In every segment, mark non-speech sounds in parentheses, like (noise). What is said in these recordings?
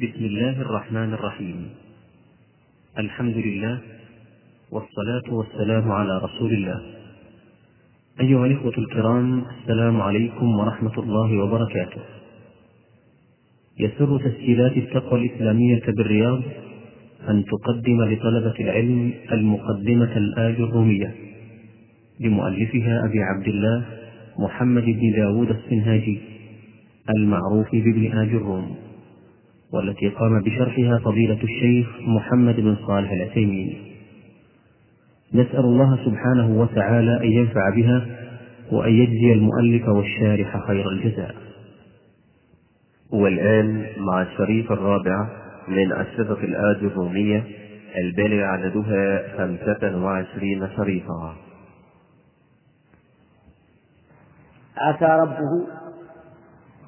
بسم الله الرحمن الرحيم. الحمد لله والصلاة والسلام على رسول الله. أيها الإخوة الكرام السلام عليكم ورحمة الله وبركاته. يسر تسجيلات التقوى الإسلامية بالرياض أن تقدم لطلبة العلم المقدمة الآج الرومية لمؤلفها أبي عبد الله محمد بن داود السنهاجي المعروف بابن آج الروم. والتي قام بشرحها فضيلة الشيخ محمد بن صالح العثيمين. نسأل الله سبحانه وتعالى أن ينفع بها وأن يجزي المؤلف والشارح خير الجزاء. والآن مع الشريط الرابع من أشرطة الآج الرومية البالغ عددها خمسة وعشرين شريطا. عسى ربه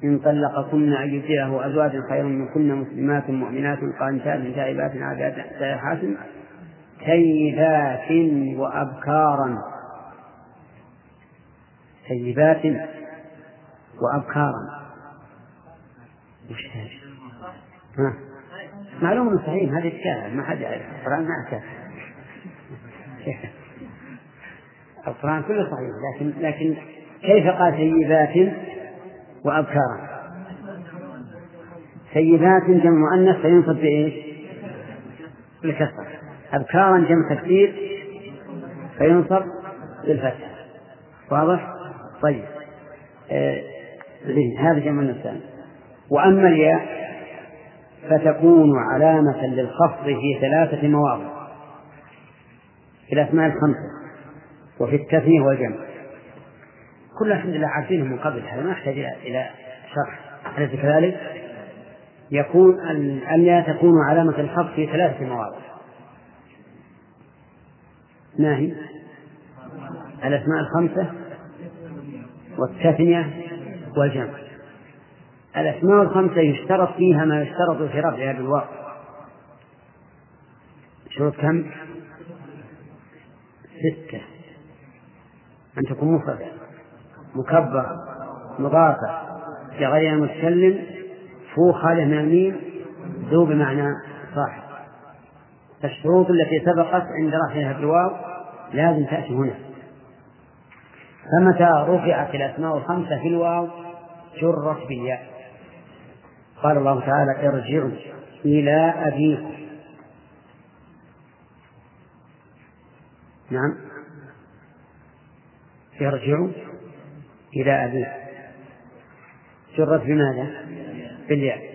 إن طلقكن أن يبدله أزواجا خيرا منكن مسلمات مؤمنات قانتات تائبات عابدات سائحات كيفات وأبكارا. كيفات وأبكارا. وش ها؟ معلوم صحيح هذا إشكال ما حد يعرف. القرآن ما أشكال القرآن كله صحيح لكن لكن كيف قال سيبات وأبكارا. سيبات جمع مؤنث فينصب بإيش؟ بالكسرة. أبكارا جمع تكسير فينصب بالفتح واضح؟ طيب. آه هذا جمع النسان وأما الياء فتكون علامة للخفض في ثلاثة مواضع. في الأسماء الخمسة. وفي التثنية والجمع. كل الحمد لله عارفينه من قبل هذا ما يحتاج إلى شرح أليس كذلك؟ يكون الياء تكون علامة الخفض في ثلاثة مواضع ما هي؟ الأسماء الخمسة والتثنية والجمع الأسماء الخمسة يشترط فيها ما يشترط في رفعها بالواو شروط كم؟ ستة أن تكون مفردة مكبرة مضافة لغير متكلم فوق خالف من الميم ذو بمعنى صاحب. الشروط التي سبقت عند رفعها بالواو لازم تأتي هنا. فمتى رفعت الأسماء الخمسة في الواو؟ جرت بالياء. قال الله تعالى ارجعوا إلى أبيكم. نعم. ارجعوا إلى أبيكم جرت بماذا؟ بالياء.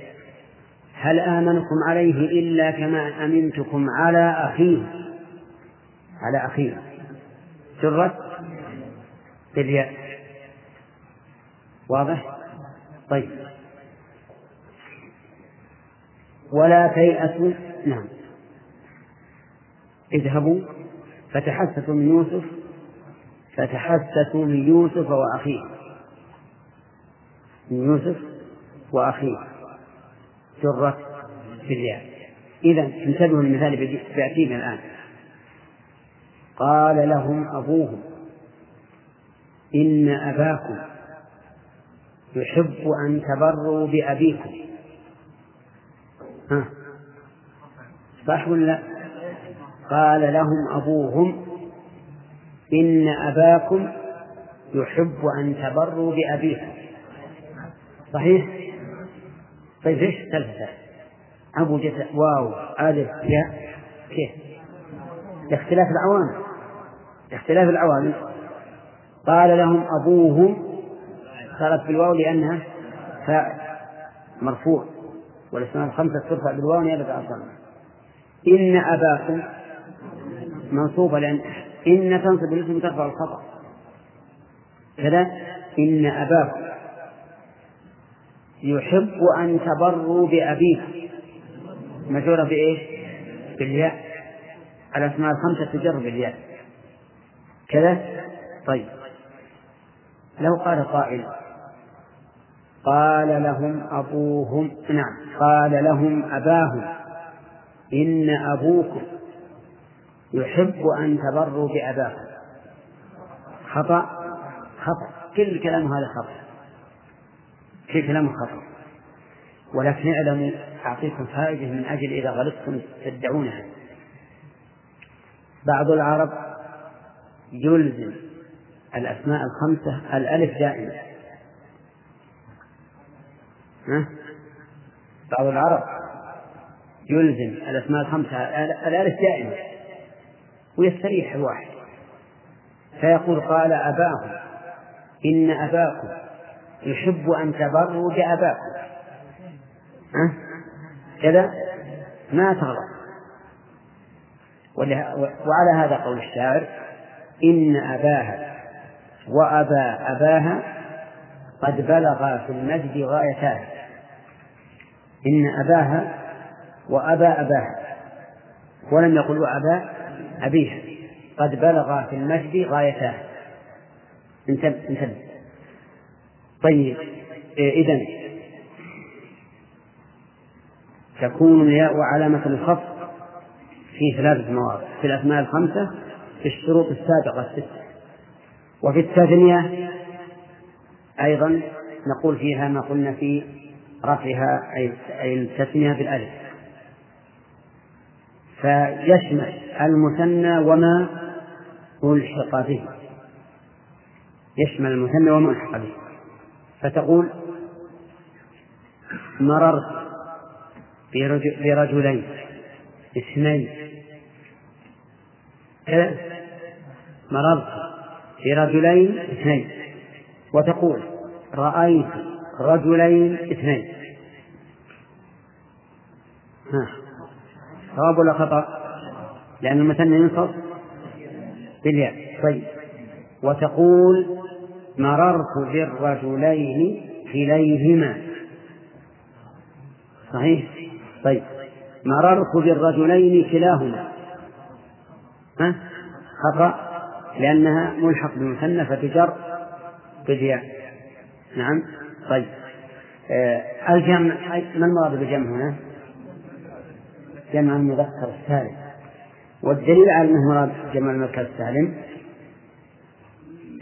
هل آمنكم عليه إلا كما أمنتكم على أخيه؟ على أخيه. جرت بالياء. واضح؟ طيب. ولا تيأسوا. نعم. اذهبوا. فتحسسوا من يوسف فتحسسوا من يوسف وأخيه. من يوسف وأخيه. جرت بالياء. إذا انتبهوا للمثال بيأتينا الآن. قال لهم أبوهم إن أباكم يحب أن تبروا بأبيكم. ها؟ صح ولا قال لهم أبوهم إن أباكم يحب أن تبروا بأبيكم صحيح؟ طيب إيش الثلاثة؟ أبو جت واو ألف ياء كيف؟ لاختلاف العوامل لاختلاف العوامل قال لهم أبوهم صارت بالواو لأنها فاعل مرفوع والأسماء الخمسة ترفع بالواو نيابة عن إن أباكم منصوبة لأن إن تنصب الاسم ترفع الخطأ. كذا إن أباكم يحب أن تبروا بأبيكم مجرورة بإيش؟ بالياء. الأسماء الخمسة تجر بالياء. كذا؟ طيب. لو قال قائل قال لهم أبوهم نعم قال لهم أباهم إن أبوكم يحب أن تبروا بأباكم خطأ؟ خطأ. كل كلام هذا خطأ. كل كلام خطأ. ولكن اعلموا أعطيكم فائدة من أجل إذا غلطتم تدعونها. بعض العرب يلزم الأسماء الخمسة الألف دائما؟ بعض العرب يلزم الأسماء الخمسة الألف دائما. ويستريح الواحد. فيقول قال أباهم إن أباكم يحب أن تبروا بأباكم. ها؟ كذا؟ ما تغلط وعلى هذا قول الشاعر إن أباها وأبا أباها قد بلغا في المجد غايتاه. إن أباها وأبا أباها. ولم يقل وأبا أبيها قد بلغا في المجد غايتاه. انتبه انتبه. طيب إذا تكون الياء علامة الخفض في ثلاثة مواضع في الأسماء الخمسة في الشروط السابقة الستة وفي التثنية أيضا نقول فيها ما قلنا في رفعها أي التثنية بالألف. فيشمل المثنى وما ألحق به. يشمل المثنى وما ألحق به. فتقول مررت برجلين اثنين. كذا. مررت برجلين اثنين. وتقول رأيت رجلين اثنين. ها. صواب ولا خطأ؟ لأن المثنى ينصب بالياء. طيب. وتقول مررت بالرجلين كليهما. صحيح؟ طيب. مررت بالرجلين كلاهما. ها؟ خطأ. لأنها ملحق بالمثنى فتجر بالياء. نعم. طيب. آه الجمع ما المراد بالجمع هنا؟ جمع المذكر السالم. والدليل على أنه مراد جمع المذكر السالم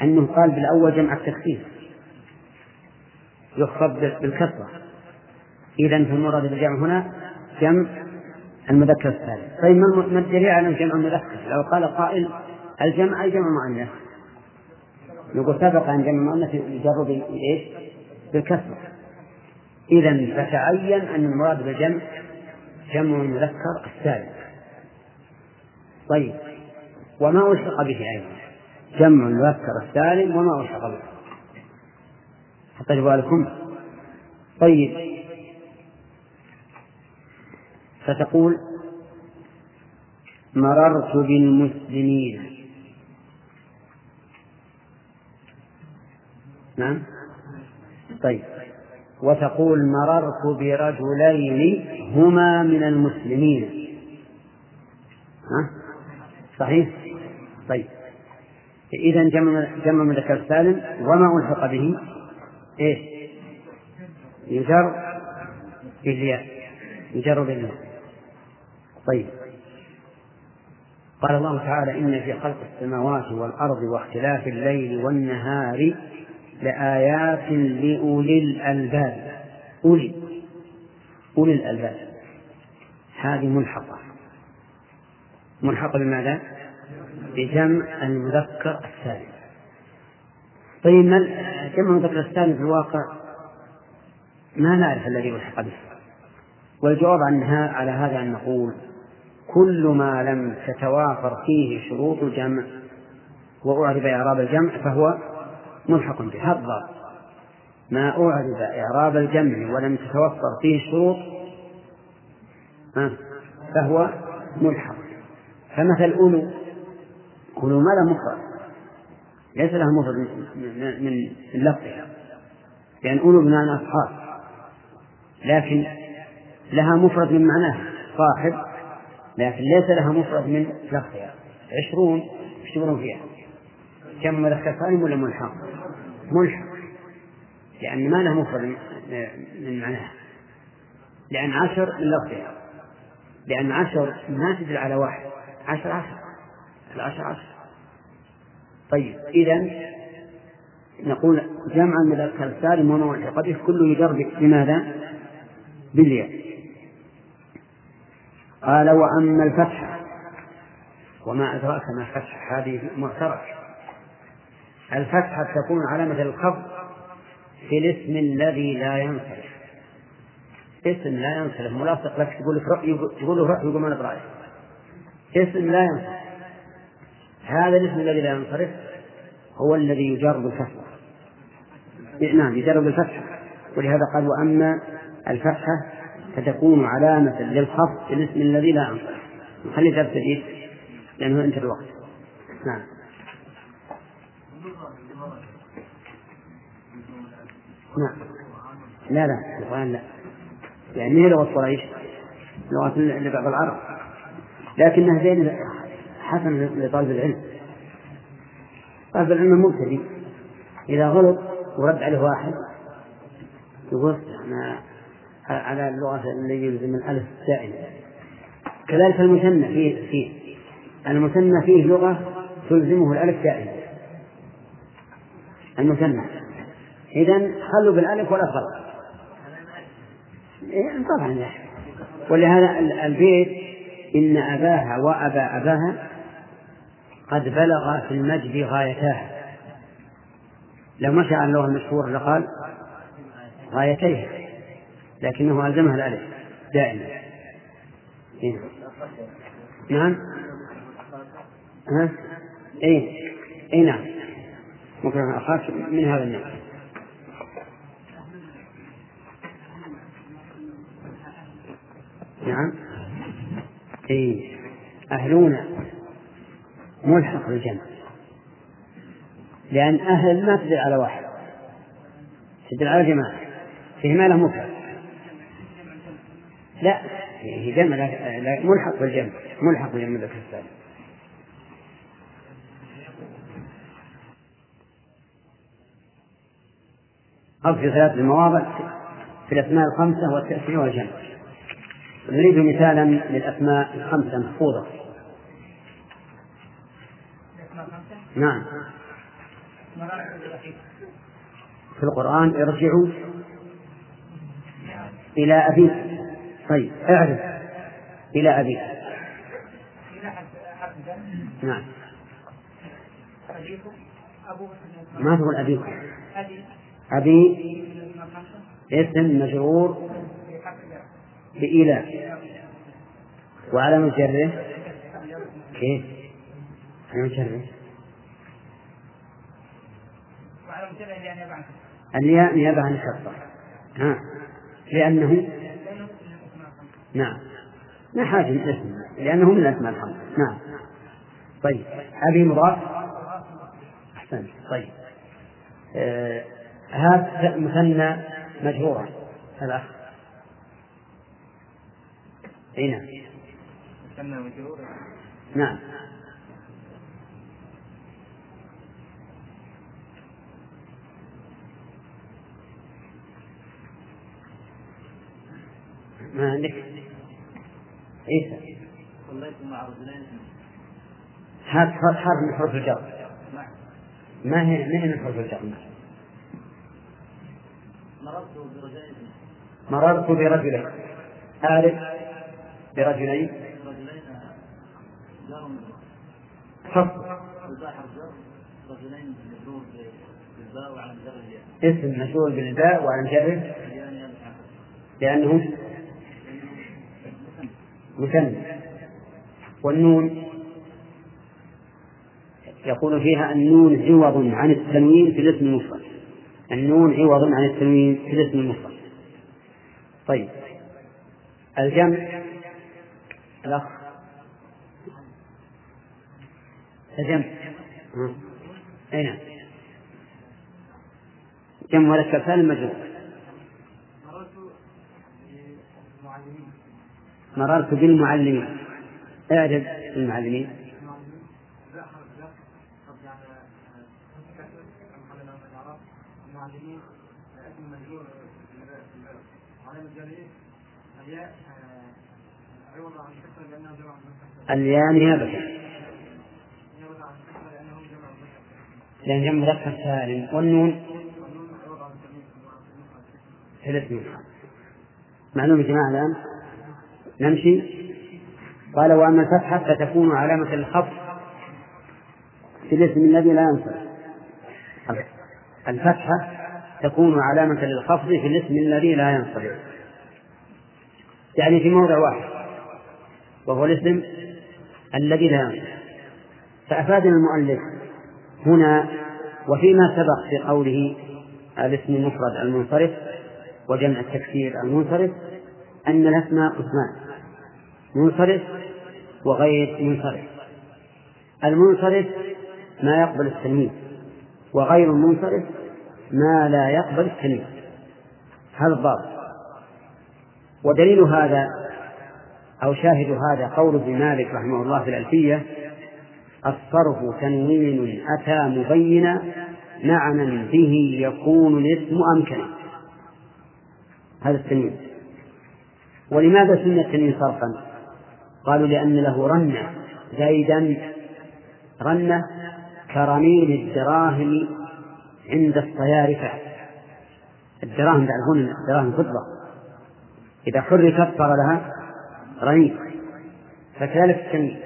أنه قال بالأول جمع التكسير يخفض بالكسرة. إذا فالمراد بالجمع هنا جمع المذكر السالم. طيب ما الدليل على جمع المذكر؟ لو قال قائل الجمع أي جمع مؤنث؟ نقول سبق أن جمع المؤنث يجر بإيش؟ بالكسرة. إذا فتعين أن المراد بالجمع جمع المذكر السالم طيب وما ألحق به أيضا؟ جمع المذكر السالم وما ألحق به. حتى بالكم. طيب فتقول مررت بالمسلمين. نعم؟ طيب. وتقول مررت برجلين هما من المسلمين. ها؟ صحيح؟ طيب. إذا جمع جمع مذكر سالم وما ألحق به؟ إيش؟ يجر بالياء. يجر بالياء. طيب. قال الله تعالى إن في خلق السماوات والأرض واختلاف الليل والنهار لآيات لأولي الألباب. أولي. أولي الألباب. هذه ملحقة. ملحقة بماذا؟ بجمع المذكر السالم. طيب جمع المذكر السالم في الواقع؟ ما نعرف الذي ملحق به. والجواب عنها على هذا أن نقول كل ما لم تتوافر فيه شروط الجمع وأعرب إعراب الجمع فهو ملحق به. ما أعرب إعراب الجمع ولم تتوفر فيه الشروط فهو ملحق. فمثل أولو أولو ما له مفرد؟ ليس له مفرد من لفظها. لأن أولو بمعنى أصحاب. لكن لها مفرد من معناها صاحب لكن ليس لها مفرد من لفظها. عشرون يشتغلون فيها. كم مذكر سالم ولا ملحق؟ ملحق لأن ما له مفرد من معناها. لأن عشر من لفظها لأن عشر ما تدل على واحد. عشر عشر. العشر عشر. طيب إذا نقول جمع المذكر السالم وما الحق به كله يجر بماذا؟ بالياء. قال وأما الفتحة وما أدراك ما الفتحة هذه معترك الفتحة تكون علامة الخفض في الاسم الذي لا ينصرف. اسم لا ينصرف. ملاصق لك تقول تقول له يقول ما نبرأ اسم لا ينصرف. هذا الاسم الذي لا ينصرف هو الذي يجر بالفتحة نعم يجر بالفتحة ولهذا قال وأما الفتحة فتكون علامة للخفض في الاسم الذي لا ينصرف. خلي درس جديد لأنه انتهى الوقت. نعم. نعم. لا لا القرآن لا. يعني هي لغة قريش لغة لبعض العرب. لكنها زين حسن لطالب العلم. طالب العلم مبتدئ. إذا غلط ورد عليه واحد يقول أنا على اللغة اللي يلزم الألف دائما كذلك المثنى فيه فيه. المثنى فيه لغة تلزمه الألف دائما المثنى. إذا خلوا بالألف ولا غلط إيه طبعا ولهذا البيت إن أباها وأبا أباها قد بلغ في المجد غايتاها لو مشى على اللغة المشهورة لقال غايتيها لكنه ألزمها الألف دائما. إيه؟ نعم. ها؟ إيه. إيه نعم. ممكن أخاف من هذا النوع. نعم. إيه أهلون ملحق بالجمع. لأن أهل ما تدل على واحد. تدل على جماعة. فيه ما له مفرد لا. هي جمع ملحق بالجمع. ملحق بالجمع الذكر الثاني أو في ثلاث المواضع في الأسماء الخمسة والتأثير والجمع. نريد مثالا للأسماء الخمسة محفوظة. نعم. في القرآن ارجعوا إلى أبيك. طيب اعرف. إلى أبيك. نعم. ما تقول أبيكم أبي. اسم مجرور. بإلى وعلى جره كيف؟ على جره الياء نيابة عن الشرطة ها. لأنه نعم. ما حاجة من اسم لأنه من الأسماء الخمسة نعم. طيب. أبي مضاف. أحسنت طيب. آه هذا مثنى مجرورا الأخ أي نعم. مجرورا نعم. ما عندك؟ عيسى صليت مع رجلين. هات حرف من حروف الجر. ما هي ما هي من حروف الجر؟ مررت برجلين. مررت برجلين أعرف برجلين. فصل اسم مشهور بالباء وعلى جره. لأنه مثنى والنون. يقول فيها النون عوض عن التنوين في الاسم المفرد. النون عوض عن التنوين في الاسم المفرد. طيب. الجمع الأخ الجمع أي نعم. جمع مجرور مررت بالمعلمين. اعرف المعلمين. الياء نيابة لأن جمع مذكر سالم والنون؟ ثلاث معلوم يا جماعة الآن؟ نمشي. قال وأما الفتحة فتكون علامة للخفض في الاسم الذي لا ينصرف الفتحة تكون علامة للخفض في الاسم الذي لا ينصرف يعني في موضع واحد. وهو الاسم الذي لا ينصرف فأفادنا المؤلف هنا وفيما سبق في قوله الاسم المفرد المنصرف وجمع التكسير المنصرف أن الأسماء قسمان منصرف وغير منصرف. المنصرف ما يقبل التنوين وغير المنصرف ما لا يقبل التنوين هذا الضابط. ودليل هذا أو شاهد هذا قول ابن مالك رحمه الله في الألفية الصرف تنوين أتى مبينا معنى به يكون الاسم أمكنا هذا التنوين. ولماذا سمي التنوين صرفا؟ قالوا لأن له رنة زيدا رنة كرميل الدراهم عند الصيارفة الدراهم تعرفون الدراهم فضة. إذا حركت صار لها رنين فكذلك التنوين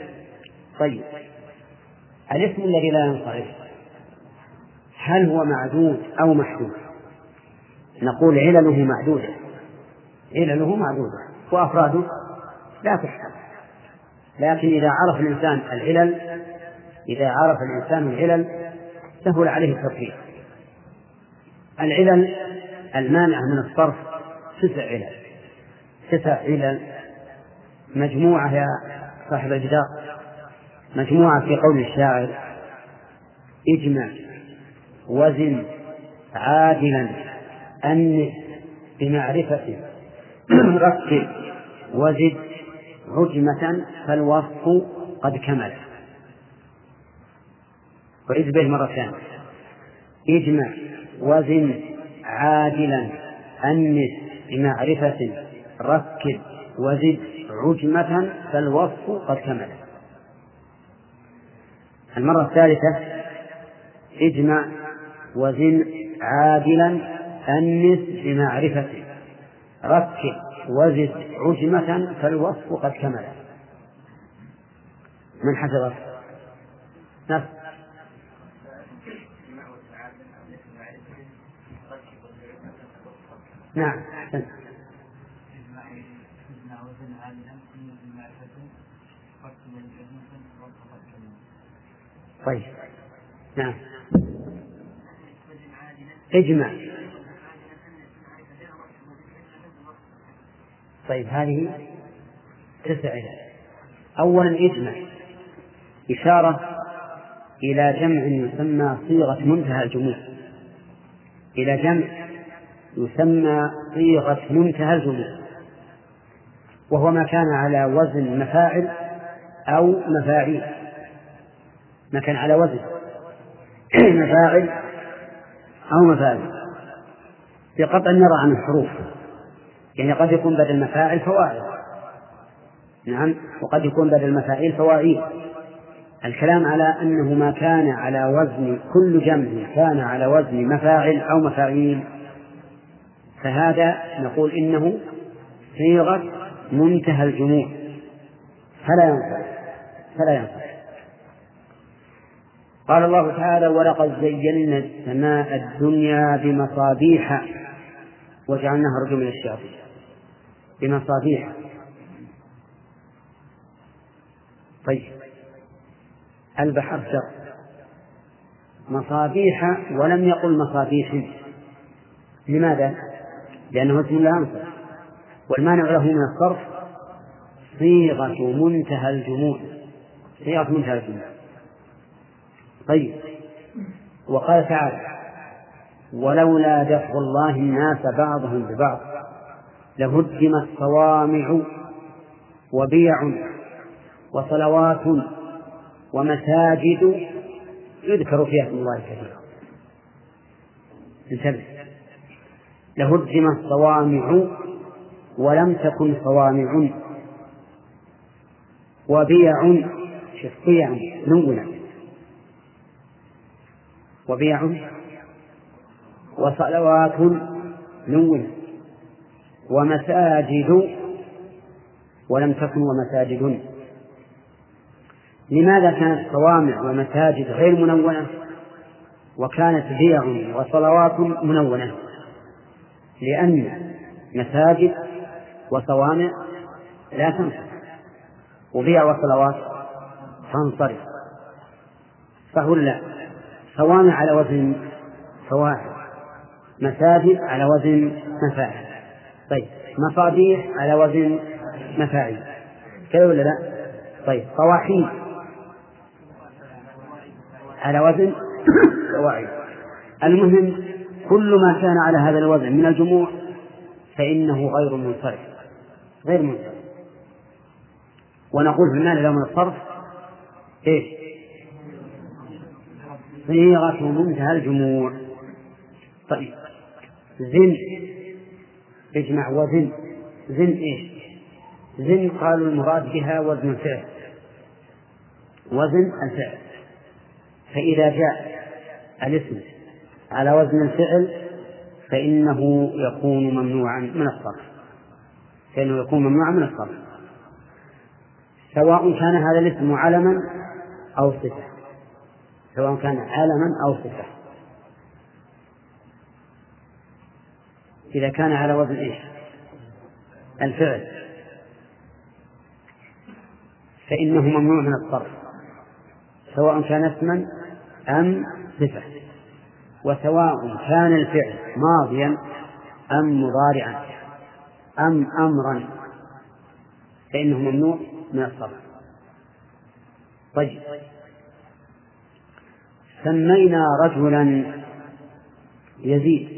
طيب. الاسم الذي لا ينصرف. هل هو معدود أو محدود؟ نقول علله معدودة. علله معدودة. وأفراده لا تحسب لكن إذا عرف الإنسان العلل إذا عرف الإنسان العلل سهل عليه التطبيق. العلل المانعة من الصرف تسع علل. تسع علل مجموعة يا صاحب الجدار. مجموعة في قول الشاعر اجمع وزن عادلا أنس بمعرفة (clears throat) رتب وزد عجمة فالوصف قد كمل. وعيد به مرة ثانية. اجمع وزن عادلا أنس بمعرفة ركب وزد عجمة فالوصف قد كمل. المرة الثالثة اجمع وزن عادلا أنس بمعرفة. ركب وزد عجمة فالوصف قد كمل. من حفظه نفس نعم. طيب. نعم. اجمع طيب هذه تسع أولا اجمع إشارة إلى جمع يسمى صيغة منتهى الجموع. إلى جمع يسمى صيغة منتهى الجموع. وهو ما كان على وزن مفاعل أو مفاعيل. ما كان على وزن. (clears throat) مفاعل أو مفاعل. بقطع النظر عن الحروف. يعني قد يكون بدل مفاعل فواعل نعم وقد يكون بدل مفاعيل فواعيل الكلام على أنه ما كان على وزن كل جمع كان على وزن مفاعل أو مفاعيل فهذا نقول إنه صيغة منتهى الجموع. فلا ينفع. فلا ينفع. قال الله تعالى ولقد زينا السماء الدنيا بمصابيح وجعلناها رجوما للشياطين بمصابيح. طيب. البحر شر مصابيح ولم يقل مصابيح. لماذا؟ لأنه اسم لا ينصرف والمانع له من الصرف صيغة منتهى الجموع صيغة منتهى الجموع طيب. وقال تعالى ولولا دفع الله الناس بعضهم ببعض لهدمت صوامع وبيع وصلوات ومساجد يذكر فيها اسم الله كثيرا انتبه. لهدمت صوامع ولم تكن صوامع وبيع شوف بيع نونة وبيع وصلوات نونة ومساجد ولم تكن ومساجد. لماذا كانت صوامع ومساجد غير منونة وكانت بيع وصلوات منونة؟ لأن مساجد وصوامع لا تنصرف وبيع وصلوات تنصرف. صح لا. صوامع على وزن فواحد مساجد على وزن مفاعل طيب مصابيح على وزن مفاعيل كذا ولا لا؟ طيب صواحيد على وزن فواعل المهم كل ما كان على هذا الوزن من الجموع فإنه غير منصرف غير منصرف ونقول في المعنى له من الصرف إيش؟ صيغة منتهى الجموع طيب زن. اجمع وزن. زن إيش؟ زن قالوا المراد بها وزن الفعل. وزن الفعل. فإذا جاء الاسم على وزن الفعل فإنه يكون ممنوعا من الصرف. فإنه يكون ممنوعا من الصرف. سواء كان هذا الاسم علما أو صفة. سواء كان علما أو صفة إذا كان على وزن إيش؟ الفعل. فإنه ممنوع من الصرف سواء كان اسما أم صفة وسواء كان الفعل ماضيا أم مضارعا أم أمرا فإنه ممنوع من الصرف. طيب. سمينا رجلا يزيد.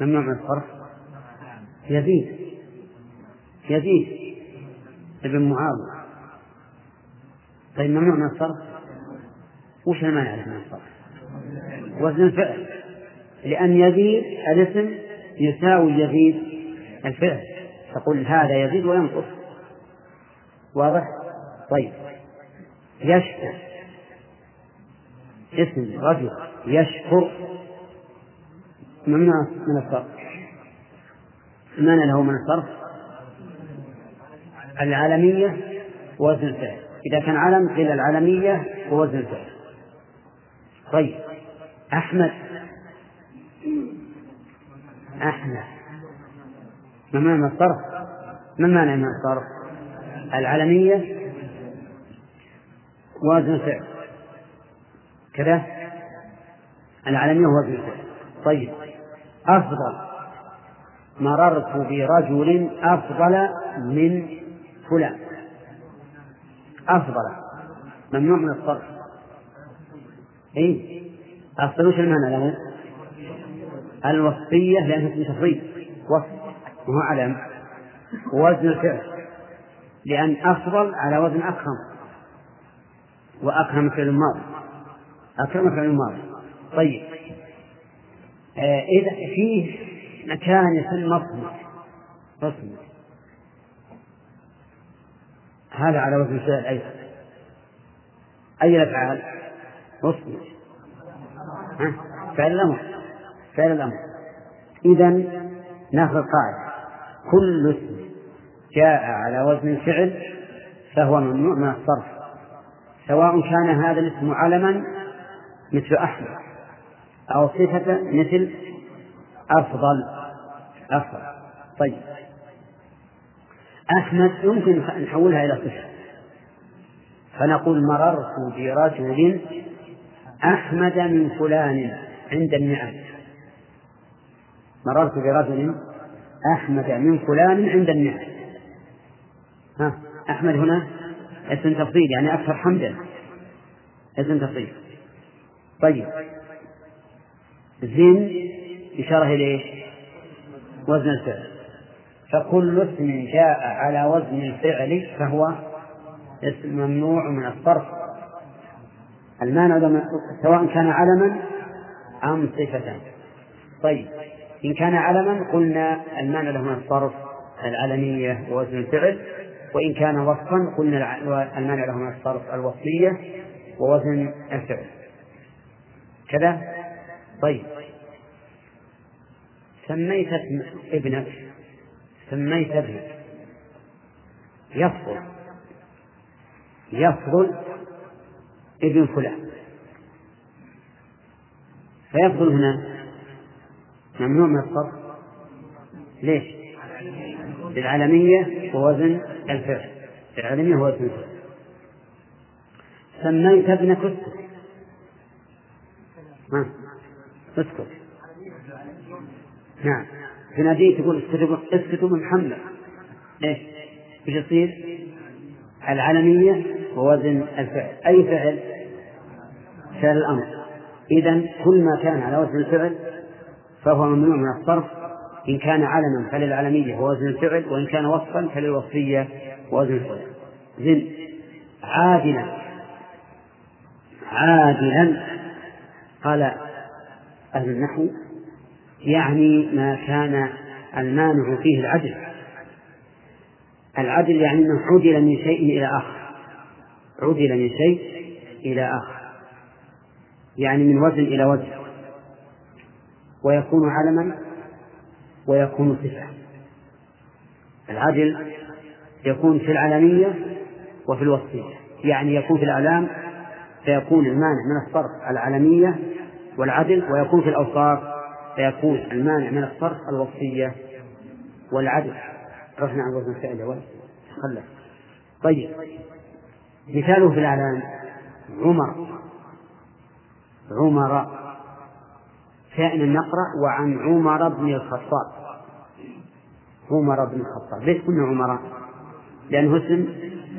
ممنوع من الصرف يزيد. يزيد. ابن معاوية. طيب ممنوع من الصرف؟ وش المانع من الصرف؟ وزن الفعل. لأن يزيد الاسم يساوي يزيد الفعل. تقول هذا يزيد وينقص. واضح؟ طيب. يشكر. اسم رجل يشكر. ممنوع من الصرف. مانع له من الصرف؟ العالمية ووزن الفعل. إذا كان علم قيل العالمية ووزن الفعل. طيب. أحمد. أحمد. ما معنى الصرف؟ ما معنى من الصرف؟ العالمية وزن الفعل كذا؟ العالمية وزن الفعل طيب. أفضل. مررت برجل أفضل من فلان. أفضل. ممنوع من الصرف. إيه؟ أفضل وش المعنى له؟ الوصفية لأنها اسم تفضيل. وصف. وهو علم. ووزن الفعل لأن أفضل على وزن أكرم وأكرم فعل ماضي أكرم فعل ماضي طيب. آه إذا فيه مكان يسمى مصمت مصمت هذا على وزن الفعل أيضا. أي الأفعال؟ مصمت فعل الأمر. فعل الأمر. إذا ناخذ قاعدة كل اسم جاء على وزن الفعل فهو ممنوع من الصرف. سواء كان هذا الاسم علما مثل أحمد أو صفة مثل أفضل. أفضل. طيب. أحمد يمكن نحولها إلى صفة. فنقول مررت برجل أحمد من فلان عند النعم. مررت برجل أحمد من فلان عند النعم. ها أحمد هنا؟ اسم تفضيل يعني أكثر حمدا. اسم تفضيل. طيب. زين إشارة إليه وزن الفعل. فكل اسم جاء على وزن الفعل فهو اسم ممنوع من الصرف. المانع سواء كان علما أم صفة. طيب. إن كان علما قلنا المانع له من الصرف العلمية ووزن الفعل. وإن كان وصفا قلنا المانع له الصرف الوصفية ووزن الفعل. كذا؟ طيب. سميت ابنك سميت ابنك. يفضل. يفضل ابن فلان. فيفضل هنا ممنوع من الصرف؟ ليش؟ للعالمية ووزن الفعل. للعالمية ووزن الفعل؟ سميت ابنك اسكت. ها اسكت. نعم. تناديه تقول اسكتوا اسكتوا من محمد إيش؟ إيش يصير؟ العلمية ووزن الفعل. أي فعل؟ فعل الأمر. إذا كل ما كان على وزن الفعل فهو ممنوع من الصرف إن كان علما فللعلمية ووزن الفعل وإن كان وصفا فللوصفية ووزن الفعل. زن عادلا. عادلا. قال أهل النحو يعني ما كان المانع فيه العدل. العدل يعني أنه عدل من شيء إلى آخر. عدل من شيء إلى آخر. يعني من وزن إلى وزن. ويكون علما ويكون صفة العدل. يكون في العلمية وفي الوصفية يعني يكون في الأعلام فيكون المانع من الصرف العلمية والعدل ويكون في الأوصاف فيكون المانع من الصرف الوصفية والعدل. رحنا عن وزن الفعل خلف طيب. مثاله في الأعلام عمر. عمر. كائن نقرأ وعن عمر بن الخطاب. عمر بن الخطاب. ليش كنا عمراء؟ لأنه اسم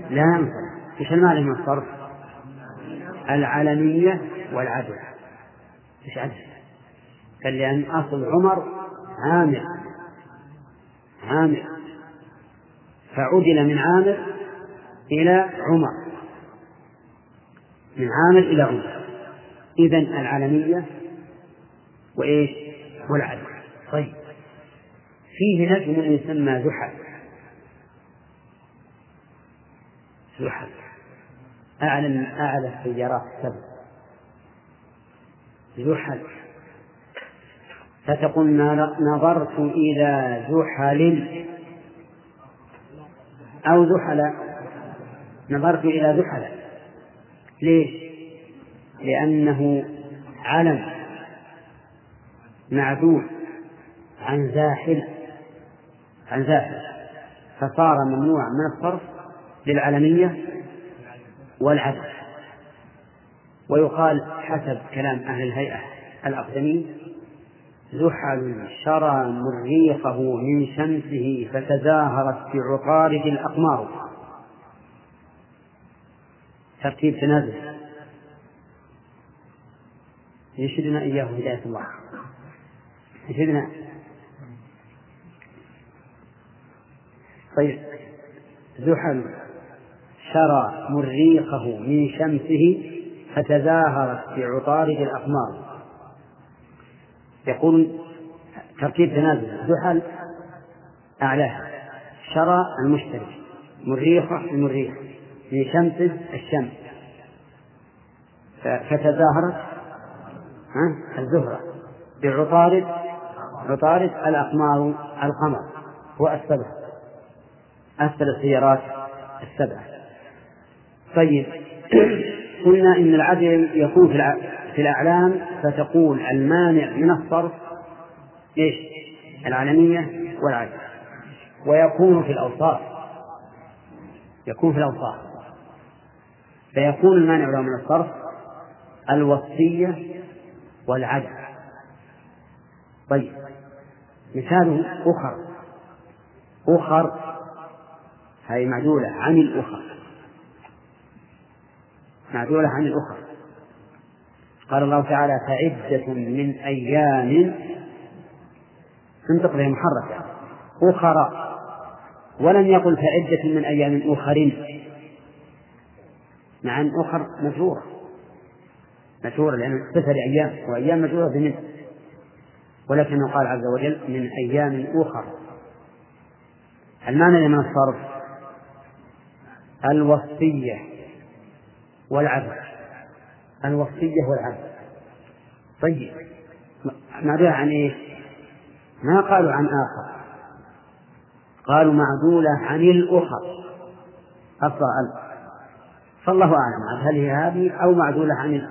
لا ينفع. إيش المعنى من الصرف؟ العلمية والعدل. إيش عدل؟ قال لأن أصل عمر عامر. عامر. فعدل من عامر إلى عمر. من عامر إلى عمر. إذا العلمية وإيش؟ والعدل. طيب. فيه نجم يسمى زحل. زحل. أعلى أعلى السيارات السبع زحل. فتقول نظرت إلى زحل أو زحل. نظرت إلى زحل. ليش؟ لأنه علم معدول عن زاحل. عن زاحل فصار ممنوعا من الصرف للعلمية والعدل. ويقال حسب كلام أهل الهيئة الأقدمين زحل شرى مريخه من شمسه فتزاهرت بعطارد الأقمار. ترتيب تنازل. يشهدنا إياه هداية الله. يشهدنا طيب. زحل شرى مريخه من شمسه فتزاهرت بعطارد الأقمار. يقول ترتيب تنازل. زحل أعلاها شرى المشتري مريخه المريخ من شمسه الشمس. فتزاهرت الزهرة. بعطارد عطارد الأقمار القمر. هو السبع أسفل السيارات السبعة. طيب. (coughs) قلنا إن العدل يكون في في الأعلام فتقول المانع من الصرف إيش؟ العلمية والعدل. ويكون في الأوصاف. يكون في الأوصاف. فيكون المانع له من الصرف الوصية والعدل. طيب. مثال أخر. أخر هذه معدولة عن الأخر. معدولة عن الأخر. قال الله تعالى فعدة من أيام تنطق بها محركة. أخرى. ولم يقل فعدة من أيام أخر مع أن أخر مجرورة. مجرورة لأن اختصر أيام وأيام مجرورة بمن؟ ولكنه قال عز وجل من أيام أخر. المعنى من الصرف الوصية والعدل الوصية والعدل طيب. معدولة عن إيش؟ ما قالوا عن آخر. قالوا معدولة عن الأخر. أصلها ألف فالله أعلم. هل هي هذه أو معدولة عن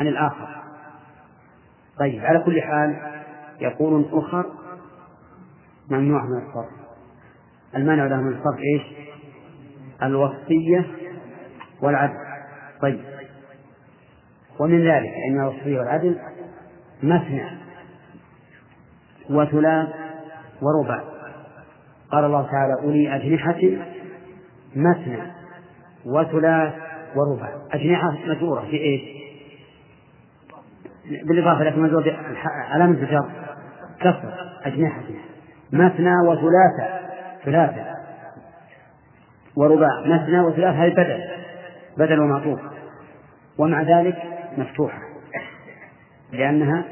عن الآخر. طيب. على كل حال يقول أخر ممنوع من الصرف المانع له من الصرف إيش؟ الوصية والعدل. طيب. ومن ذلك أن الوصية والعدل مثنى وثلاث ورباع قال الله تعالى أولي أجنحة مثنى وثلاث ورباع أجنحة مجرورة في إيش؟ بالإضافة لكن مجرورة علامة الجر. كسر. أجنحة. مثنى وثلاثة. ثلاثة. ورباع مثنى وثلاثة هذه بدل بدل ومعطوف. ومع ذلك مفتوحة لأنها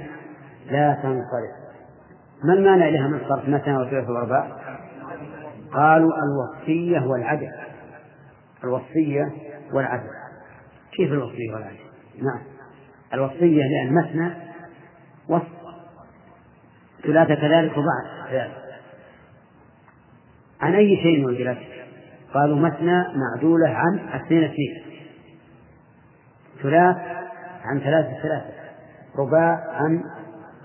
لا تنصرف. ما المانع لها من صرف مثنى وثلاثة ورباع؟ قالوا الوصية والعدل. الوصية والعدل. كيف الوصية والعدل؟ نعم. الوصية لأن مثنى وصف. ثلاثة كذلك وبعد ذلك عن أي شيء نزلت؟ قالوا مثنى معدولة عن اثنين اثنين. ثلاث عن ثلاثة ثلاثة. رباع عن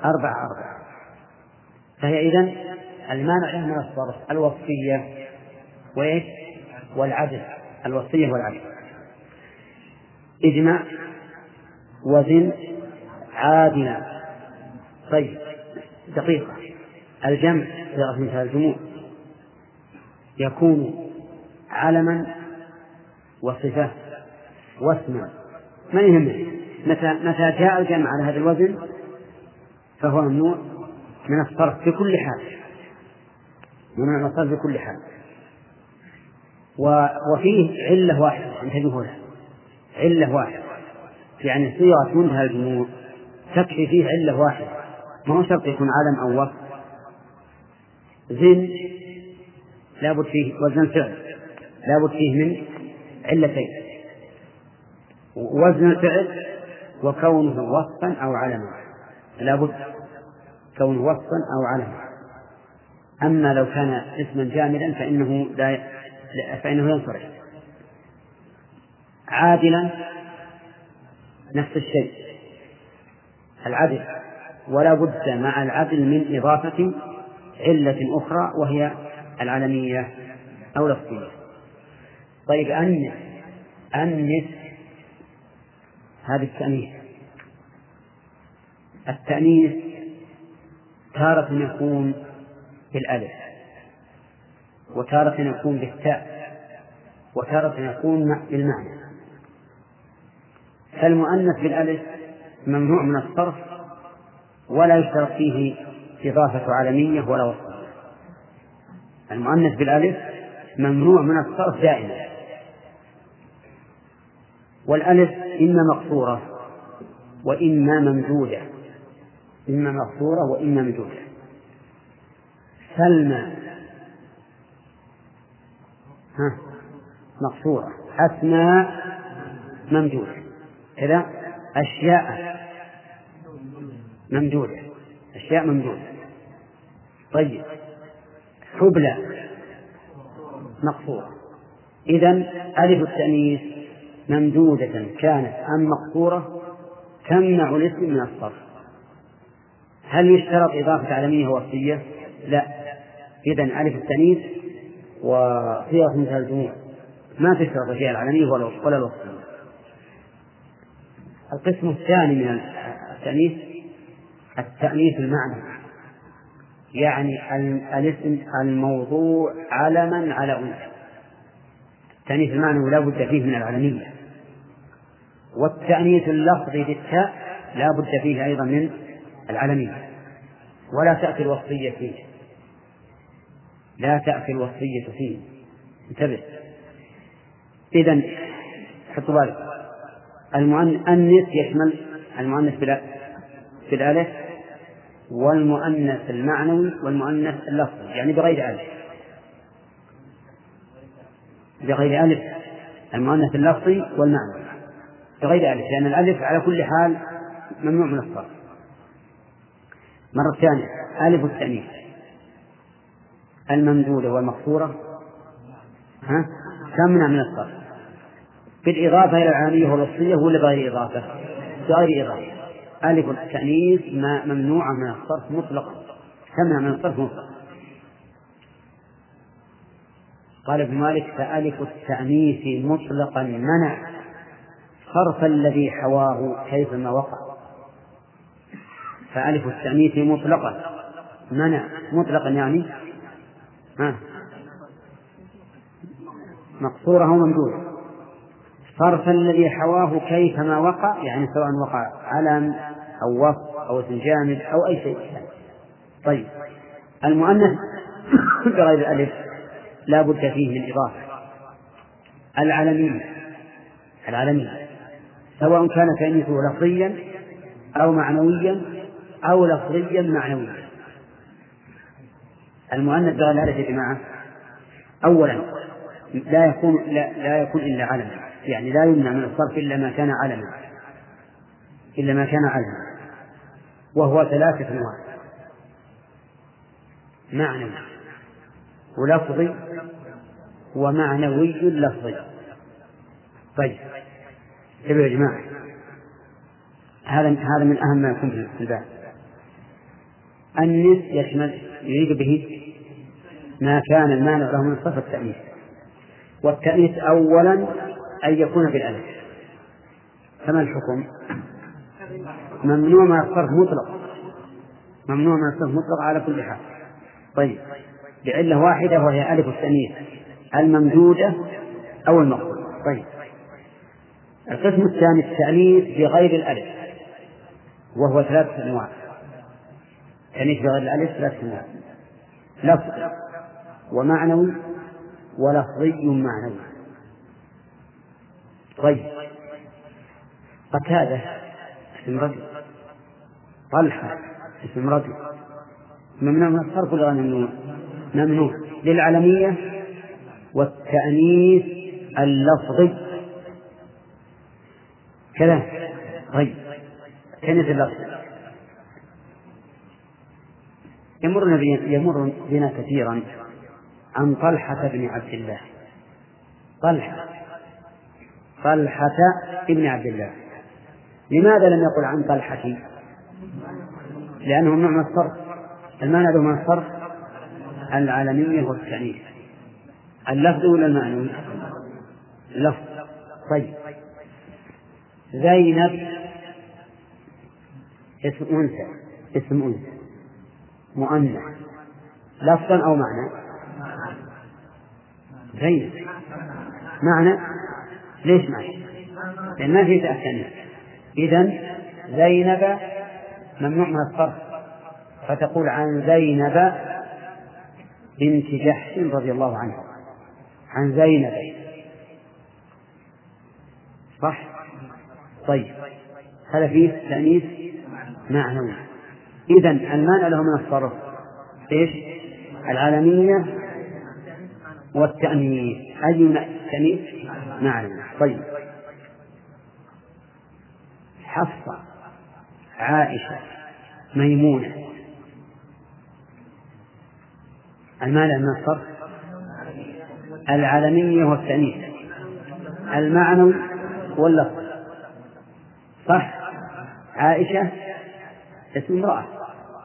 أربع أربع. فهي إذن المانع له من الصرف الوصية وإيش؟ والعدل. الوصية والعدل. اجمع وزن عادلا طيب دقيقة. الجمع صيغة مثال الجموع يكون علما وصفة واسما ما يهمه؟ متى متى جاء الجمع على هذا الوزن فهو ممنوع من الصرف في كل حال. ممنوع من الصرف في كل حال. وفيه علة واحدة انتبهوا لها. علة واحدة. يعني صيغة منتهى الجموع تكفي فيه علة واحدة. ما هو شرط يكون علم أو وصف زن لابد فيه وزن فعل. لابد فيه من علتين. وزن الفعل وكونه وصفا أو علما لابد كونه وصفا أو علما أما لو كان اسما جامدا فإنه لا فإنه ينصرف. عادلا نفس الشيء. العدل. ولا بد مع العدل من إضافة علة أخرى وهي العلمية أو لفظية طيب أنس أنس هذه التأنيث. التأنيث تارة يكون بالألف وتارة يكون بالتاء وتارة يكون بالمعنى. فالمؤنث بالألف ممنوع من الصرف ولا يشترط فيه إضافة علمية ولا وصف. المؤنث بالألف ممنوع من الصرف دائما. والألف إما مقصورة وإما ممدودة. إما مقصورة وإما ممدودة. سلمى. ها مقصورة. أسماء ممدودة. كذا؟ أشياء ممدودة. أشياء ممدودة. طيب. حبلى. مقصورة. إذا ألف التأنيث ممدودة كانت أم مقصورة تمنع الاسم من الصرف. هل يشترط إضافة علمية وصية؟ لا. إذا ألف التأنيث وصيغة مثل الجموع. ما تشترط فيها العلمية ولا الوصية؟ القسم الثاني من التأنيث التأنيث المعنى. يعني الاسم الموضوع علما على أنثى. التأنيث المعنى لا بد فيه من العلمية. والتأنيث اللفظي بالتاء لا بد فيه أيضا من العلمية. ولا تأتي الوصية فيه. لا تأتي الوصية فيه. انتبه. إذا حطوا بالك. المؤنث يشمل المؤنث بالألف والمؤنث المعنوي والمؤنث اللفظي يعني بغير ألف. بغير ألف المؤنث اللفظي والمعنوي. بغير ألف لأن الألف على كل حال ممنوع من الصرف. مرة ثانية ألف التأنيث. الممدودة والمقصورة ها؟ تمنع من الصرف؟ بالإضافة إلى العالمية والوصية ولا بغير إضافة؟ بغير إضافة. ألف التأنيث ممنوعة من الصرف مطلقا. تمنع من الصرف مطلقا؟ قال ابن مالك فألف التأنيث مطلقا منع. صرف الذي حواه كيفما وقع. فألف التأنيث مطلقا. منع. مطلقا يعني؟ ها. مقصورة أو ممدودة. صرف الذي حواه كيفما وقع يعني سواء وقع علم أو وصف أو اسم جامد أو أي شيء. طيب. المؤنث (coughs) بغير الألف لا بد فيه من إضافة. العلمية. العلمية. سواء كان تأنيثه لفظيا أو معنويا أو لفظيا معنويا. المؤنث الألف يا جماعة أولا لا يكون لا, لا يكون إلا علما يعني لا يمنع من الصرف إلا ما كان علما إلا ما كان علما وهو ثلاثة أنواع. معنوي ولفظي ومعنوي لفظي. طيب. انتبهوا يا جماعة هذا هذا من أهم ما يكون في الباب. النس يشمل يريد به ما كان المانع له من صفة التأنيث. والتأنيث أولا أن يكون بالألف. فما الحكم؟ ممنوع من الصرف مطلق. ممنوع من الصرف مطلق على كل حال. طيب. لعلة واحدة وهي ألف التأنيث. الممدودة أو المقصود طيب. القسم الثاني التأنيث بغير الألف وهو ثلاثة أنواع. التأنيث بغير الألف؟ ثلاثة أنواع. لفظ ومعنوي ولفظي معنوي. طيب. قتادة اسم رجل. طلحة اسم رجل. ممنوع من الصرف ولا ممنوع؟ ممنوع. للعلمية والتأنيث اللفظي. كذا. طيب. التأنيث اللفظي يمر يمر بنا كثيرا عن طلحة بن عبد الله. طلحة. طلحة ابن عبد الله. لماذا لم يقل عن طلحة؟ لأنه ممنوع من الصرف. المعنى له من الصرف العالمية والتأنيث. اللفظ ولا المعنوي؟ اللفظ. طيب. زينب. اسم أنثى. اسم أنثى. مؤنث. لفظا أو معنى؟ زينب. معنى؟ ليش معنى؟ لأن ما في تأثير إذا زينب ممنوع من الصرف. فتقول عن زينب بنت جحش رضي الله عنها. عن زينب. صح؟ طيب. هذا فيه تأنيث معنوي. إذا المانع له من الصرف. إيش؟ العالمية والتأنيث. أي تأنيث؟ معنوي طيب. حفصة عائشة ميمونة. المانع من الصرف. العالمية والتأنيث. المعنوي واللفظ صح؟ عائشة اسم امرأة.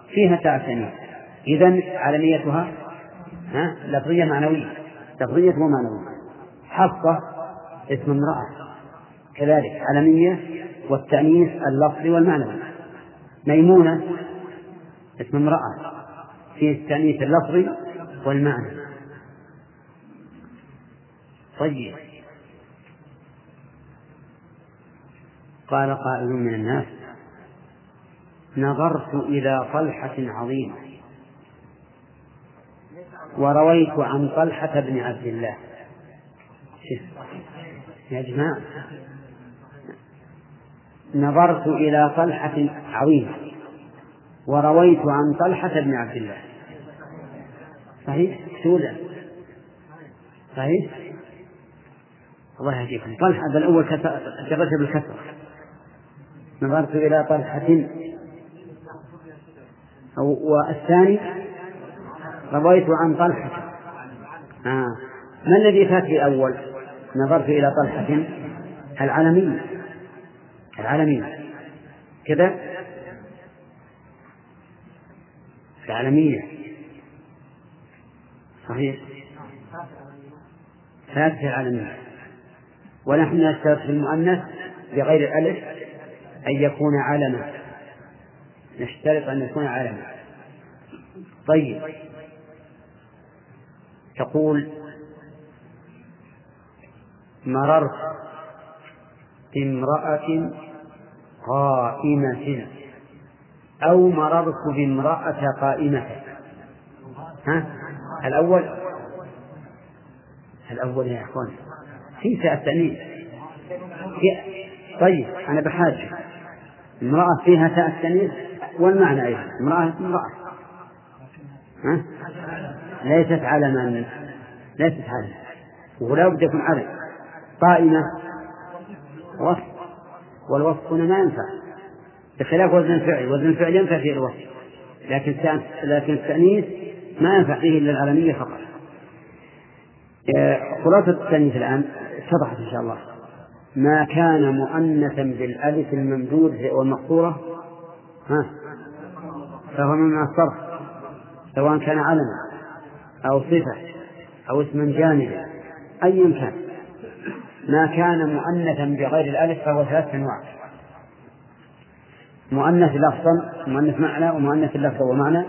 فيها تاء ثانية إذا علميتها ها؟ لفظية معنوية. لفظية ومعنوية حفصة اسم امرأة. كذلك علمية والتأنيث اللفظي والمعنوي. ميمونة اسم امرأة. فيه التأنيث اللفظي والمعنى طيب. قال قائل من الناس نظرت إلى طلحة عظيمة. ورويت عن طلحة بن عبد الله. يا جماعة نظرت إلى طلحة عظيمة. ورويت عن طلحة بن عبد الله. صحيح؟ سودا صحيح؟ الله يهديكم. طلحة بالأول جرتها بالكسرة. نظرت إلى طلحة والثاني رويت عن طلحة. آه. ما الذي فات في الأول؟ نظرت إلى طلحة العالمية العالمية كذا؟ العالمية صحيح. ثابت العالمية ونحن نشترط في المؤنث بغير الألف أن يكون علما. نشترط أن يكون علما. طيب. تقول مررت بامرأة قائمة. أو مررت بامرأة قائمة. ها؟ الأول. الأول يا إخوان. في التأنيث طيب أنا بحاجة. امرأة فيها تاء التأنيث والمعنى أيضا. امرأة امرأة. ها؟ ليست علما ليست علما. ولا بد يكون علم. قائمة. وصف. والوصف هنا ما ينفع. بخلاف وزن الفعل. وزن الفعل ينفع فيه الوصف. لكن لكن التأنيث ما ينفع فيه إلا العالمية فقط. خلاصة التأنيث الآن اتضحت إن شاء الله. ما كان مؤنثا بالألف الممدود والمقصورة؟ ها؟ فهو من الصرف سواء كان علما أو صفة أو اسما جانبا أيا كان. ما كان مؤنثا بغير الألف فهو ثلاثة أنواع. مؤنث لفظا مؤنث معنى ومؤنث لفظا ومعنى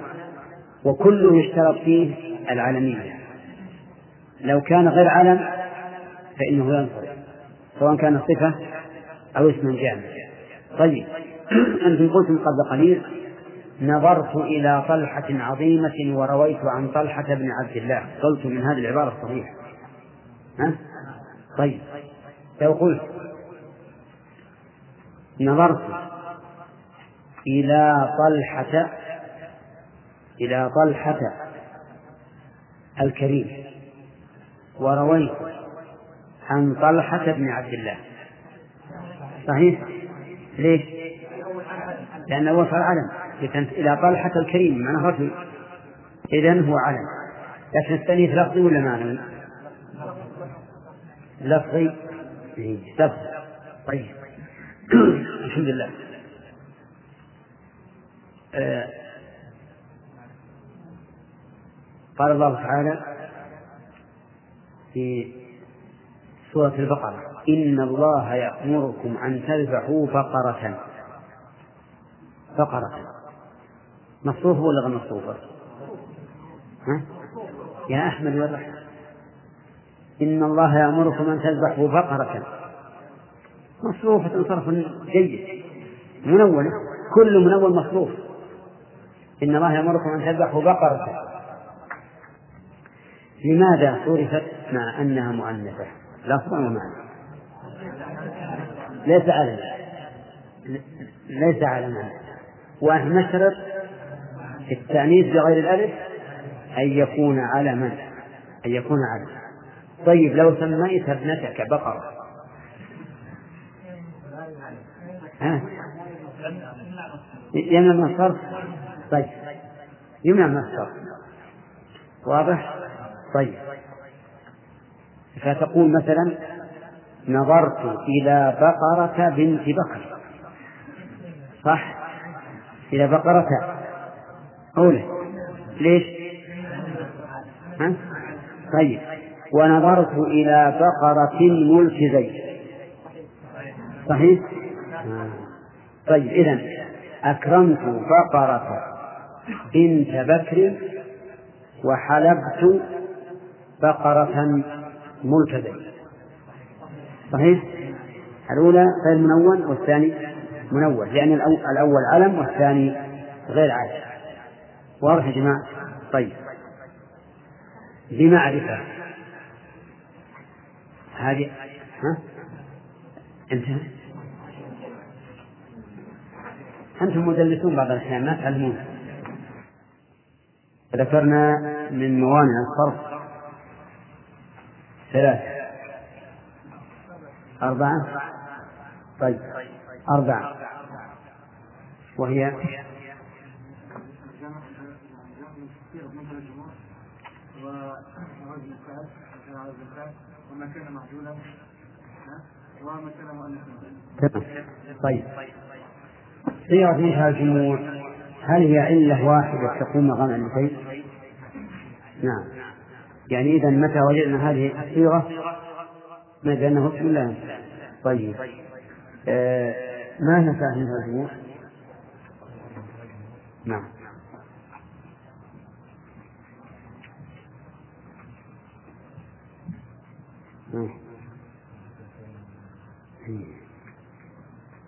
وكله يشترط فيه العالمية لو كان غير علم فإنه ينصرف. سواء كان صفة أو اسما جامد طيب. (clears throat) أنتم قلتم قبل قليل نظرت إلى طلحة عظيمة ورويت عن طلحة بن عبد الله. قلت من هذه العبارة الصحيحة. ها؟ طيب. لو قلت نظرت إلى طلحة إلى طلحة الكريم ورويت عن طلحة بن عبد الله. صحيح؟ ليش؟ لأن أول صار علم. إلى طلحة الكريم معناه رجل. إذا هو علم. لكن التأنيث لفظي ولا معنوي؟ لفظي؟ لفظي. طيب. (clears throat) الحمد لله. آه قال الله تعالى في سورة البقرة. إن الله يأمركم أن تذبحوا بقرة. بقرة. مصروف ولا غير مصروفة؟ ها؟ يا أحمد ولا؟ إن الله يأمركم أن تذبحوا بقرة. مصروفة صرف جيد. منونة كل منون مصروف. إن الله يأمركم أن تذبحوا بقرة. لماذا صرفت مع أنها مؤنثة؟ لفظا ومعنى ليس على ليس على معنى ونحن نشترط التأنيث بغير الألف أن يكون علما أن يكون علما طيب لو سميت ابنتك بقرة. ها؟ يمنع من الصرف طيب. يمنع من الصرف واضح؟ طيب. فتقول مثلا نظرت إلى بقرة بنت بكر صح إلى بقرة أولى ليش؟ ها؟ طيب ونظرت إلى بقرة ملك زيد صحيح؟ طيب إذا أكرمت بقرة بنت بكر وحلبت بقرة ملك زيد صحيح؟ الأولى غير منون والثاني منون لأن الأول علم والثاني غير علم واضح يا جماعة؟ طيب. بمعرفة. هذه ها؟ انتهى. أنتم مدلسون بعض الأحيان ما تعلمون. ذكرنا من موانع الصرف. ثلاثة. أربعة؟ طيب. أربعة. وهي؟ وما كان طيب. صيغة الجموع هل هي علة واحدة تقوم مقام علتين؟ نعم. يعني إذا متى وجدنا هذه الصيغة؟ نجد أنه اسم الله. طيب. آه ما هي منتهى الجموع؟ نعم.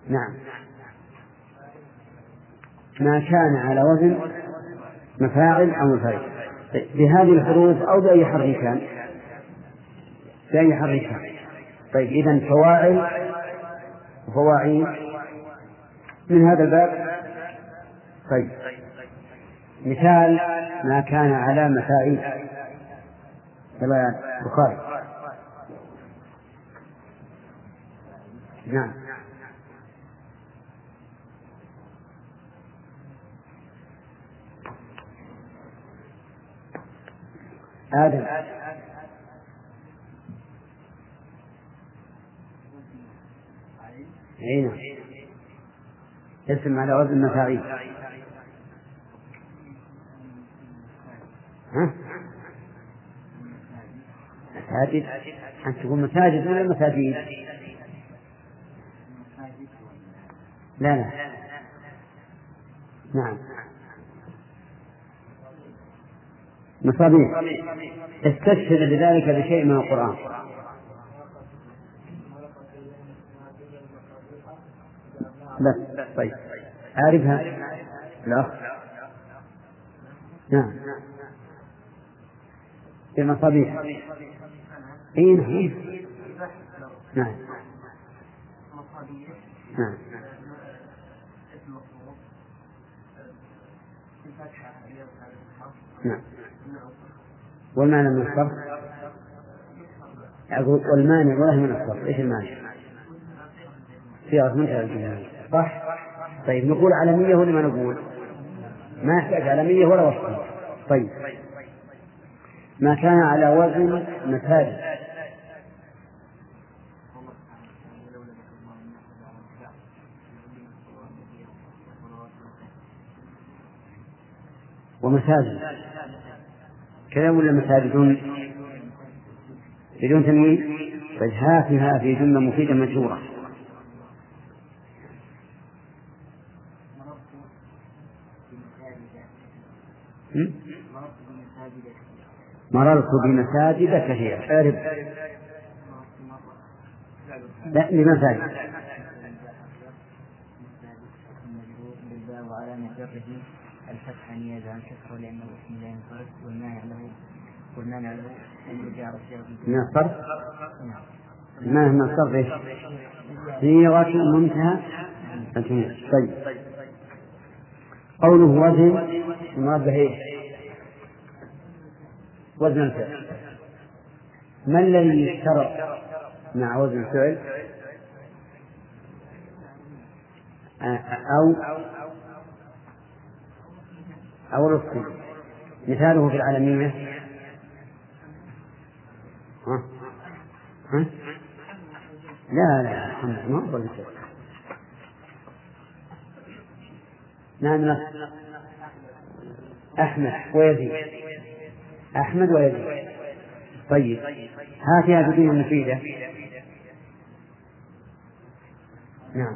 نعم. ما كان على وزن مفاعل أو مفاعل؟ بهذه الحروف أو بأي حرف كان. بأي حرف كان. طيب إذا فواعل وفواعيل من هذا الباب. طيب مثال ما كان على مفاعيل كما البخاري نعم. آدم نعم. اسم على وزن مفاعيل ها؟ مساجد. أن تقول مساجد ولا مساجد؟ لا لا. نعم. مصابيح. استشهد بذلك بشيء من القرآن. بس. طيب. أعرفها لا. نعم. المصابيح اي نعم. نعم. نعم. نعم. والمعنى من الصرف؟ أقول والمانع ولا من الصرف. إيش المانع؟ صيغة منتهى الجمهور صح؟ طيب نقول علمية ولا ما نقول؟ ما يحتاج علمية ولا وصف. طيب. ما كان على وزن مساجد ومساجد كذا ولا مساجد بدون تنوين بل هاتها في جملة مفيدة مشهورة مررت بمساجد كثيرة. اعرف لا لمساجد. الفتح نيابة عن كسره لأنه اسم لا ينصرف والمانع له والمانع له أن يجعل من الصرف؟ نعم ما من الصرف إيش؟ صيغة منتهى طيب قوله وزن المراد به إيش؟ وزن الفعل ما الذي يشترط مع وزن الفعل؟ أو أو الرفق مثاله في العالمية. ها؟ ها؟ لا لا محمد ما هو نعم أحمد ويزيد. أحمد ويزيد. طيب. هاتها بدون مفيدة. نعم.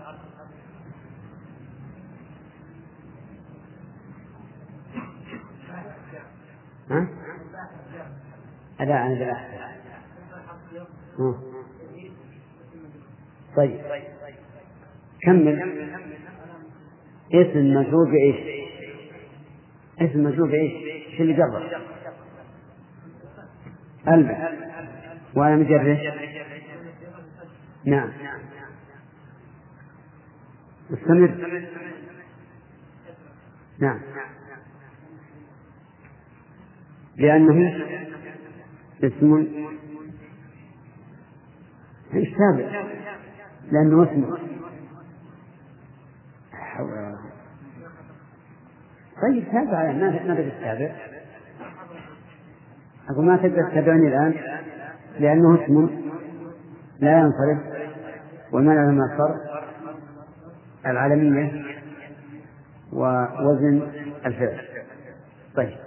ها؟ لا أنا طيب كمل اسم مجرور بإيش؟ اسم مجرور بإيش؟ إيش اللي قبل؟ ألبس وعلى مجره نعم استمر نعم لأنه اسم إيش تابع لأنه اسم. طيب تابع ما ما تقدر أقول ما تقدر تتابعني الآن؟ لأنه اسم لا ينصرف والمنع من الصرف العالمية ووزن الفعل. طيب.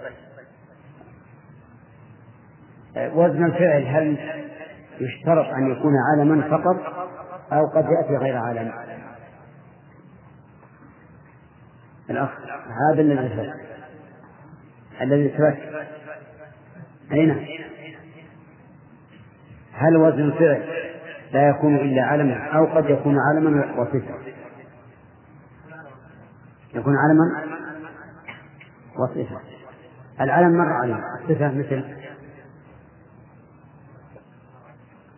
وزن الفعل هل يشترط أن يكون علما فقط أو قد يأتي غير علم الأخ هذا الذي ثبت الذي ثبت أين؟ هل وزن الفعل لا يكون إلا علما أو قد يكون علما وصفة يكون علما وصفة العلم مر علم الصفة مثل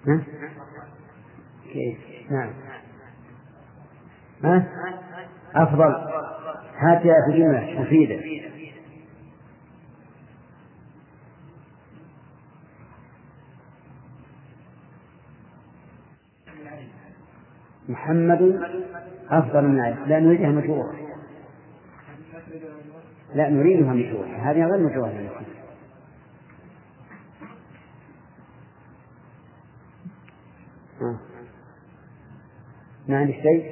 ها؟ كيف؟ نعم. ها؟ أفضل. هات يا كلمة مفيدة. محمد أفضل من علي. لا نريدها مجروح لا نريدها مجروح هذه غير مجروحة ما عندك شيء؟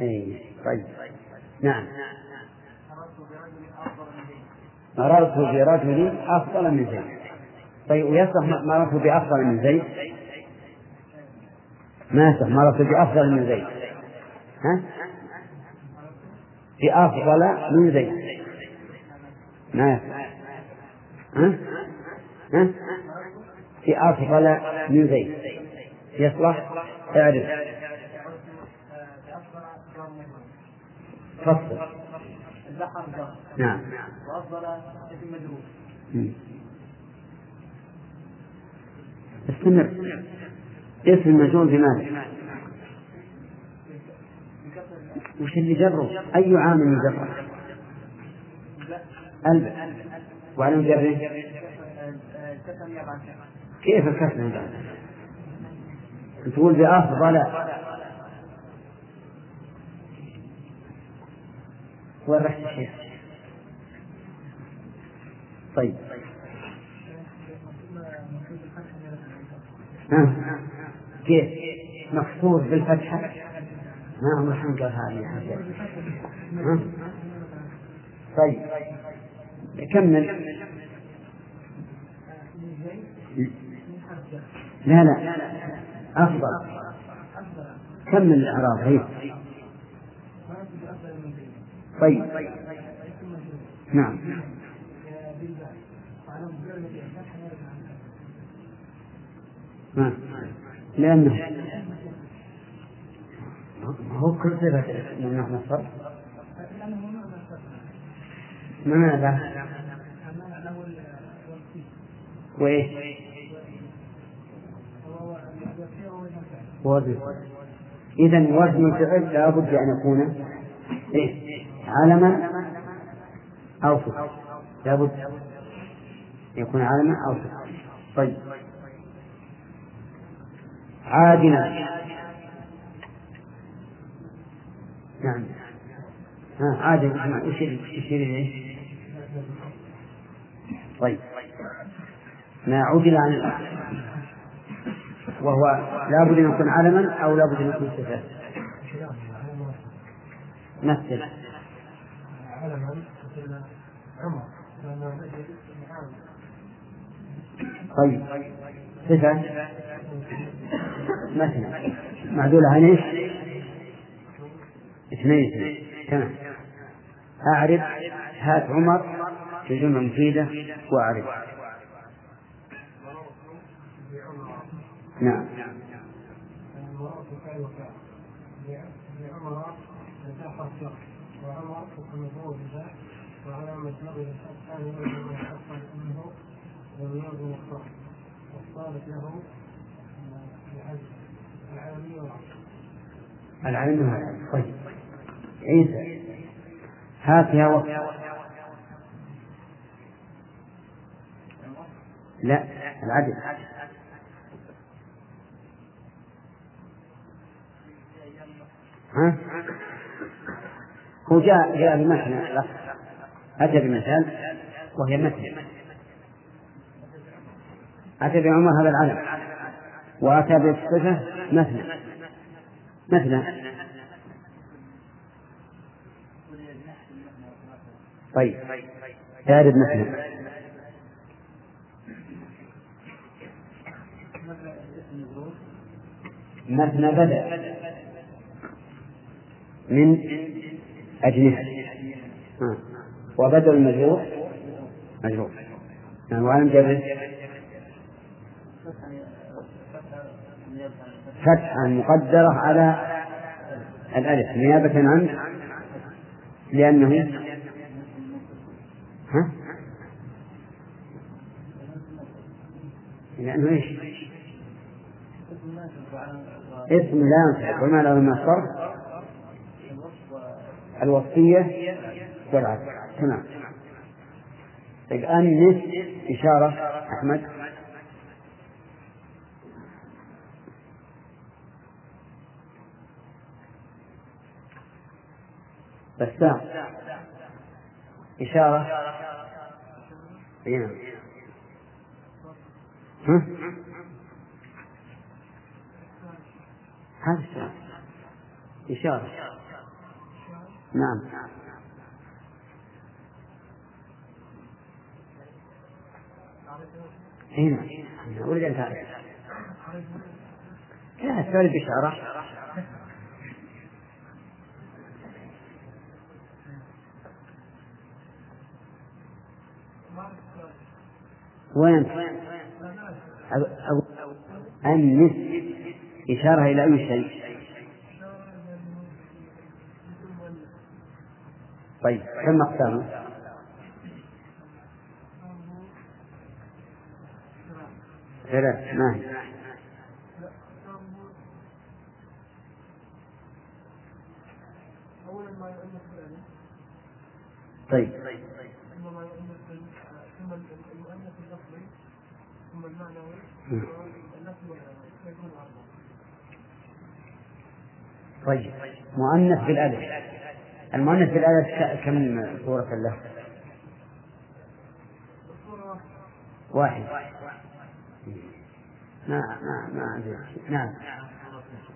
اي طيب. نعم. مررت برجل أفضل من زيد طيب ويصح مررت بأفضل من زيد ما يصح مررت بأفضل من زيد ها؟ بأفضل من زيد ما يصح ها؟ ها؟ بأفضل من زيد يصلح؟ اعرف. فصل. نعم. وأفضل اسم مجرور استمر. اسم المجرور بماذا؟ وش اللي جره؟ أي عامل جره؟ ألف. وعلى مجره كيف الكسر؟ تقول بأفضل وين رحت الشيخ؟ طيب. ها؟ كيف؟ مكسور بالفتحة؟ ما هو قال هذه ها؟ طيب. كمل لا لا. أفضل. كمل الإعراب؟ هي طيب. نعم. ما لأنه هو كل صفة من نحن الصرف ماذا؟ وإيش؟ وزن. إذا وزن الفعل لا بد أن يكون إيه؟ علما أو صفة لا بد يكون علما أو صفة طيب. عادلا. نعم. ها عادل. وش يشير إليه؟ طيب. ما عدل عن الأصل وهو لا بد أن يكون علما أو لا بد أن يكون صفة مثل. طيب. صفة مثلا معدولة عن إيش؟ اثنين. اثنين تمام. أعرف. هات عمر. في جملة مفيدة وأعرف. نعم. وعمر نقل الثاني منه منه ولم يكن العلم والعلم طيب. عيسى. هاتها وقت. لا العدل. ها؟ هو جاء جاء بمثل أتى بمثال وهي مثل. أتى بعمر هذا العلم وأتى بالصفة مثنى مثنى طيب. ثالث مثنى مثنى بدأ. من أجنحة وبدل المجروح؟ مجروح. وعلم جره فتحة مقدرة على الألف. نيابة عن؟ لأنه؟ ها؟ لأنه إيش؟ اسم لا ينصرف وما له من الصرف الوصية والعدل تمام طيب أنس إشارة أحمد. بسام إشارة. نعم ها؟ هذا إشارة. نعم هنا ولد أن تعرف لا السؤال بإشارة وين؟ أنس إشارة إلى أي شيء؟ طيب كم أقسامه؟ ثلاث ما هي؟ طيب طيب مؤنث بالألف المؤنث بالألف كم صورة له؟ واحد. ما ما ما نعم.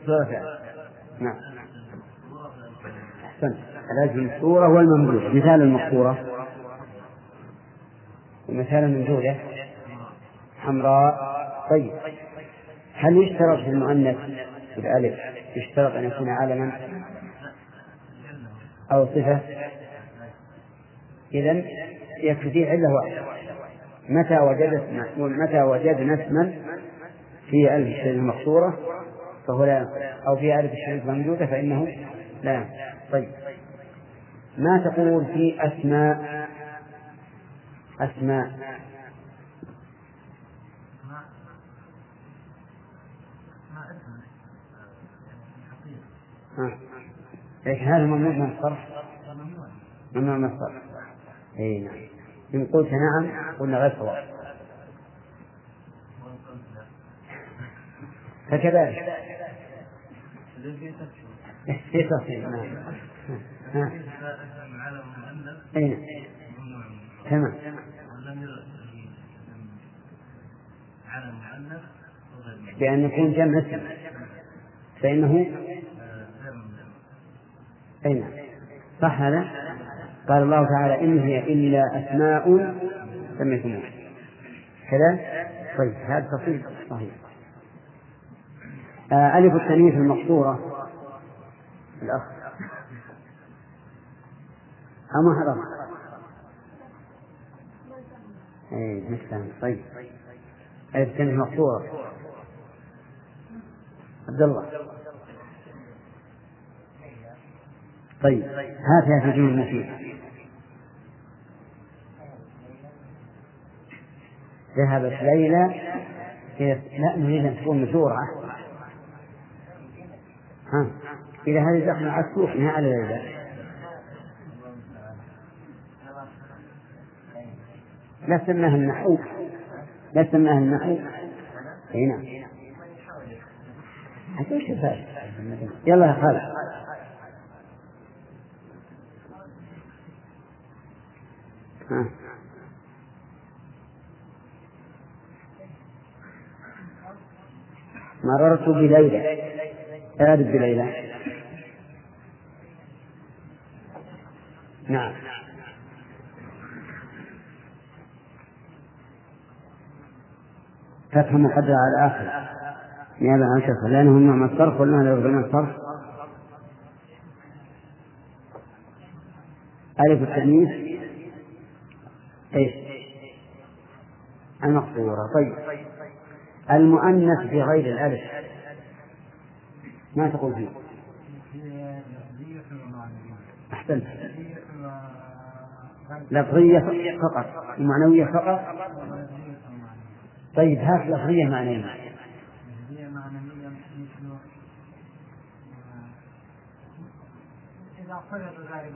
صورة نعم. أحسنت. لازم الصورة والممدود مثال المقصورة. مثال الممدودة حمراء. طيب. هل يشترط في المؤنث بالألف يشترط أن يكون علما أو صفة. إذا يكفي فيه علة واحدة متى وجدت متى وجدنا اسما في ألف الشيء المقصورة فهو لا أو في ألف الشيء الممدودة فإنه لا. طيب. ما تقول في أسماء أسماء؟ لكن هذا ممنوع من الصرف؟ ممنوع من الصرف. اي نعم. إن قلت نعم قلنا غير صواب. فكذلك. في تصحيح نعم. أي تمام. بأن يكون جمع اسم. فإنه أي نعم صح هذا؟ قال الله تعالى إن هي إلا أسماء سميتموها كذا؟ طيب هذا تفصيل صحيح. آه ألف التأنيث المقصورة. الأخ. أما حضر. أي مثلا طيب. ألف التأنيث المقصورة. عبد الله. طيب هاتها في الجمل المفيدة ذهبت ليلى لا نريد أن تكون مشورة ها إذا هذه دخل على السوق ما على ذلك. لا سماه النحو لا سماه النحو اي نعم. يلا يا خالد. مررت بليلى. أعرف بليلى. نعم. فتح مقدر على الآخر. نيابة عن كسر لأنه من الصرف ولا لا من الصرف. ألف التأنيث. إيش؟ المقصورة طيب. المؤنث بغير الألف. ما تقول فيه؟ أحسنت. لفظية فقط. ومعنوية فقط. طيب هات لفظية معنوية إذا ذلك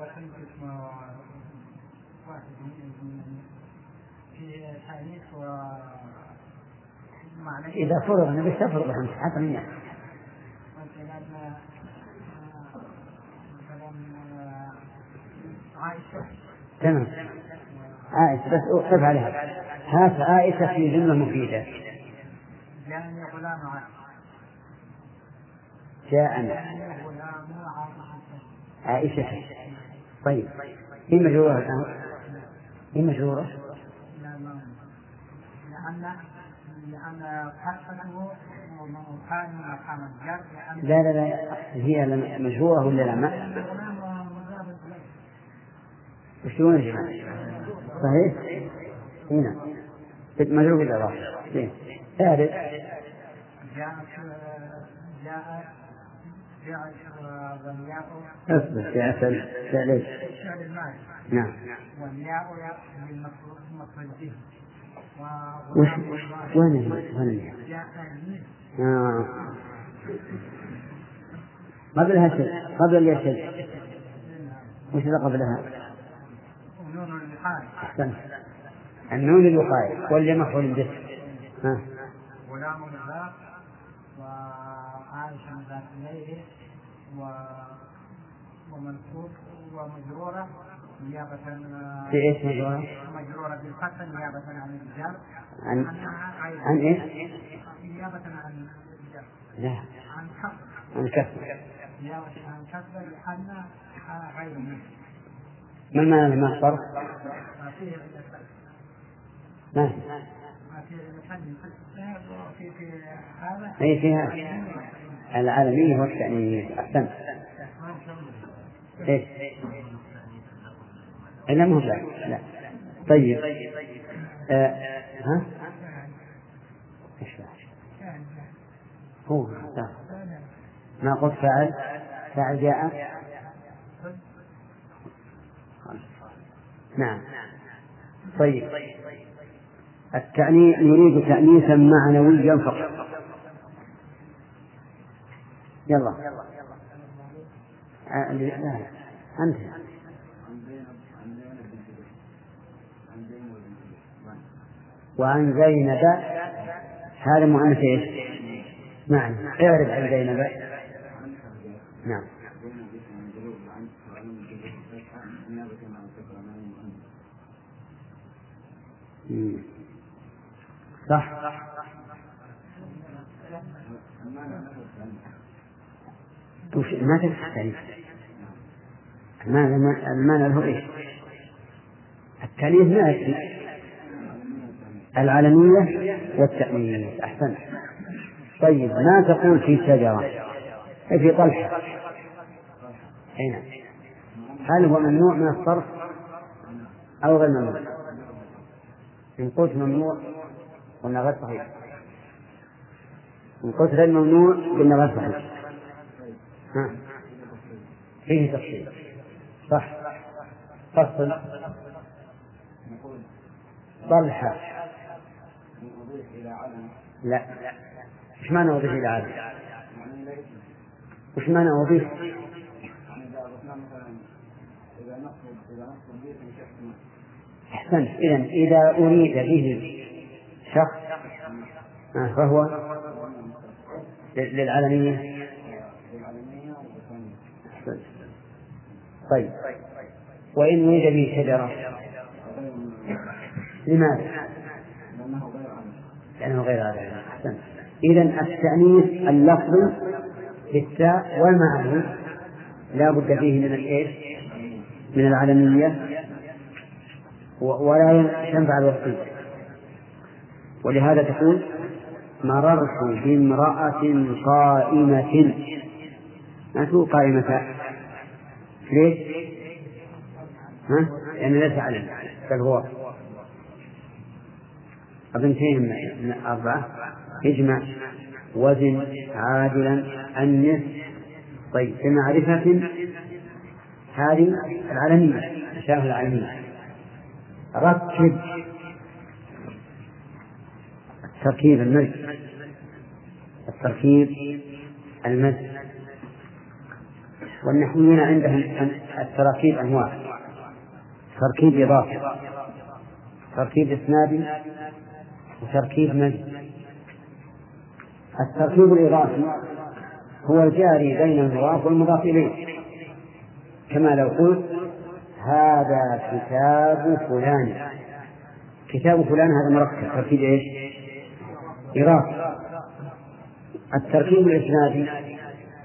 حديث و إذا فرض النبي تفرض خمس حتى من عائشة. تمام. عائشة بس اقف عليها. هات عائشة في جملة مفيدة. جاءني غلام جاءني عائشة. طيب. هي مجرورة الآن. هي مجرورة؟ لأن لأن لا لا لا هي مجهورة ولا لا؟ ما وشلون يا جماعة؟ صحيح؟ هنا مجهور بالإضافة زين ثالث أصبر يا أسد فعل نعم. والياء للمفرد به. وش وين وين آه. قبلها شيء قبل يشد وش اللي قبلها؟ النون الوقاية واللي مفعول به ها غلام العراق وعائشة ذات و ومنصوب ومجرورة نيابة في إيش مجرورة؟ مجرورة بالفتح نيابة عن الرجال. عن عن إيش؟ نيابة عن الرجال. لا. عن كسر عن كسر نيابة عن كسر لأن غير ما المعنى ما الفرق؟ ما أي فيها العالمية والتأنيث أحسنت. إيش؟ لا مو لا لا. طيب. آه. ها؟ إيش هو ما قلت فاعل فاعل جاء؟ نعم. طيب. التأنيث نريد تأنيثا معنويا فقط. يلا. آه، أنت. وعن زينب. هذا مؤنث إيش؟ نعم. اعرف عن زينب. نعم. صح. ما تعريف المعنى المعنى هو إيش؟ التأليف ما يكفي. العالمية والتأنيث أحسنت. طيب ما تقول في شجرة في طلحة. هنا هل هو ممنوع من الصرف أو غير ممنوع؟ إن قلت ممنوع قلنا غير صحيح. إن قلت غير ممنوع قلنا غير صحيح. ها؟ فيه تفصيل. صح. فصل. طلحة. لا. وش معنى وظيفة العالم؟ وش معنى وظيفة؟ أحسنت إذا إذا أريد به شخص فهو للعلمية طيب. وإن أريد به شجرة؟ لماذا؟ لأنه غير عالمي أحسنت إذا التأنيث اللفظي بالتاء والمعنى لا بد فيه من الإيش؟ من العلمية ولا تنفع الوصية ولهذا تقول مررت بامرأة قائمة ما تقول قائمة ليش؟ ها؟ لأن ليس علم بل هو أبنتين من أربعة اجمع وزن عادلا أنس طيب بمعرفة هذه العلمية الشافة العلمية. ركب التركيب المزج التركيب المزج والنحويين عندهم التراكيب أنواع. تركيب إضافي. تركيب إسنادي وتركيب مزج التركيب الإضافي هو الجاري بين المضاف والمضاف إليه كما لو قلت هذا كتاب فلان. كتاب فلان هذا مركب. تركيب إيش؟ إضافي. التركيب الإسنادي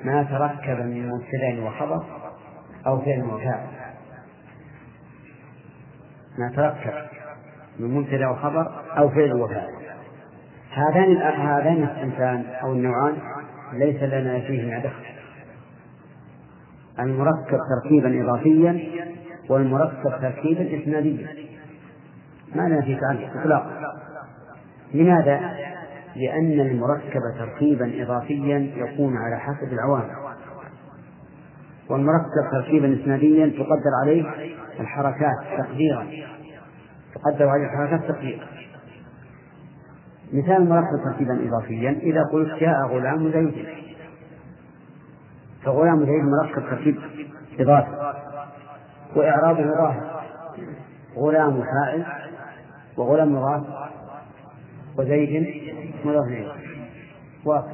ما تركب من مبتدأ وخبر أو فعل وفاعل ما تركب. من مبتدأ وخبر أو فعل وفاعل هذان هذان الصنفان أو النوعان ليس لنا فيهما دخل المركب تركيبا إضافيا والمركب تركيبا إسناديا. ما لنا فيه تعلق إطلاقا. لماذا؟ لأن المركب تركيبا إضافيا يكون على حسب العوامل. والمركب تركيبا إسناديا تقدر عليه الحركات تقديرا. تقدر عليه الحركات تقديرا مثال المركب تركيبا إضافيا إذا قلت جاء غلام زيد. فغلام زيد مركب تركيب إضافي. وإعرابه ظاهر غلام فاعل وغلام مضاف وزيد مضاف إليه واضح.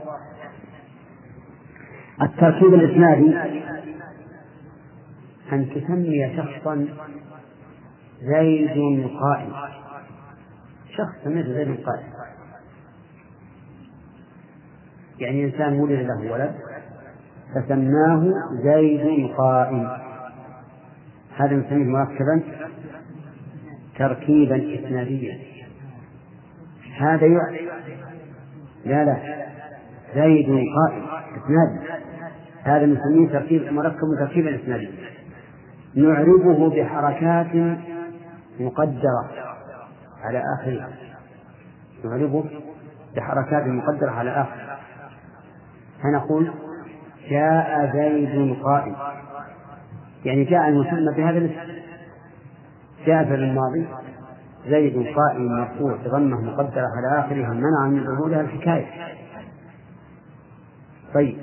التركيب الإسنادي أن تسمي شخصا زيد قائم. شخص سميته زيد قائم. يعني إنسان ولد له ولد فسماه زيد قائم. هذا نسميه مركبا تركيبا إسناديا. هذا يعني لا لا. زيد قائم إسنادي. هذا نسميه تركيب مركب تركيبا إسناديا نعربه بحركات مقدرة على آخرها نعربه بحركات مقدرة على آخر. فنقول جاء زيد قائم. يعني جاء المسمى بهذا الاسم. جاء في الماضي زيد قائم مرفوع بضمة مقدرة على آخرها منع من ظهورها الحكاية. طيب.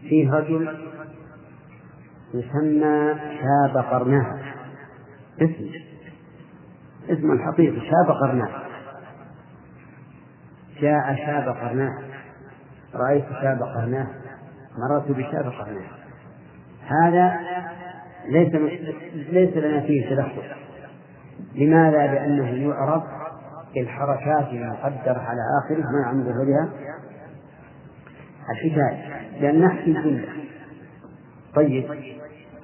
فيه رجل يسمى شاب قرناه اسم. اسم الحقيقي شاب قرناه جاء شاب قرناه رأيت شاب قرناه مررت بشاب قرناه هذا ليس ليس لنا فيه تدخل لماذا؟ لأنه يعرف الحركات المقدرة على آخره منع من ظهورها الحكاية لأن نحكي الجملة طيب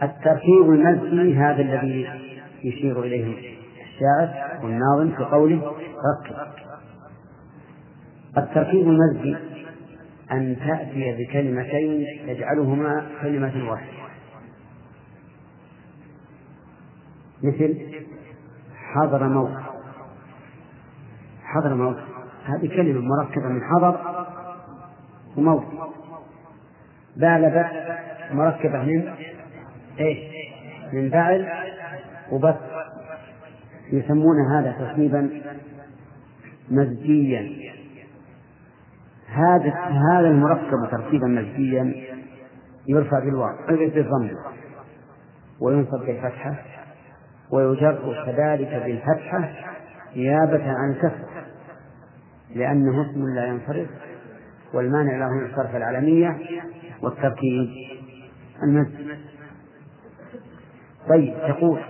التركيب المزجي هذا الذي يشير إليه الشاعر والناظم في قوله ركب التركيب المزجي أن تأتي بكلمتين تجعلهما كلمة واحدة. مثل حضر موت. حضر موت. هذه كلمة مركبة من حضر وموت. بالبت مركبة من إيش؟ من فعل وبث. يسمون هذا تركيبا مزجيا. هذا هذا المركب تركيبا مزجيا يرفع بالواو بالضم وينصب بالفتحة ويجر كذلك بالفتحة نيابة عن الكسر لأنه اسم لا ينصرف والمانع له من الصرف العلمية والتركيب المسجد طيب تقول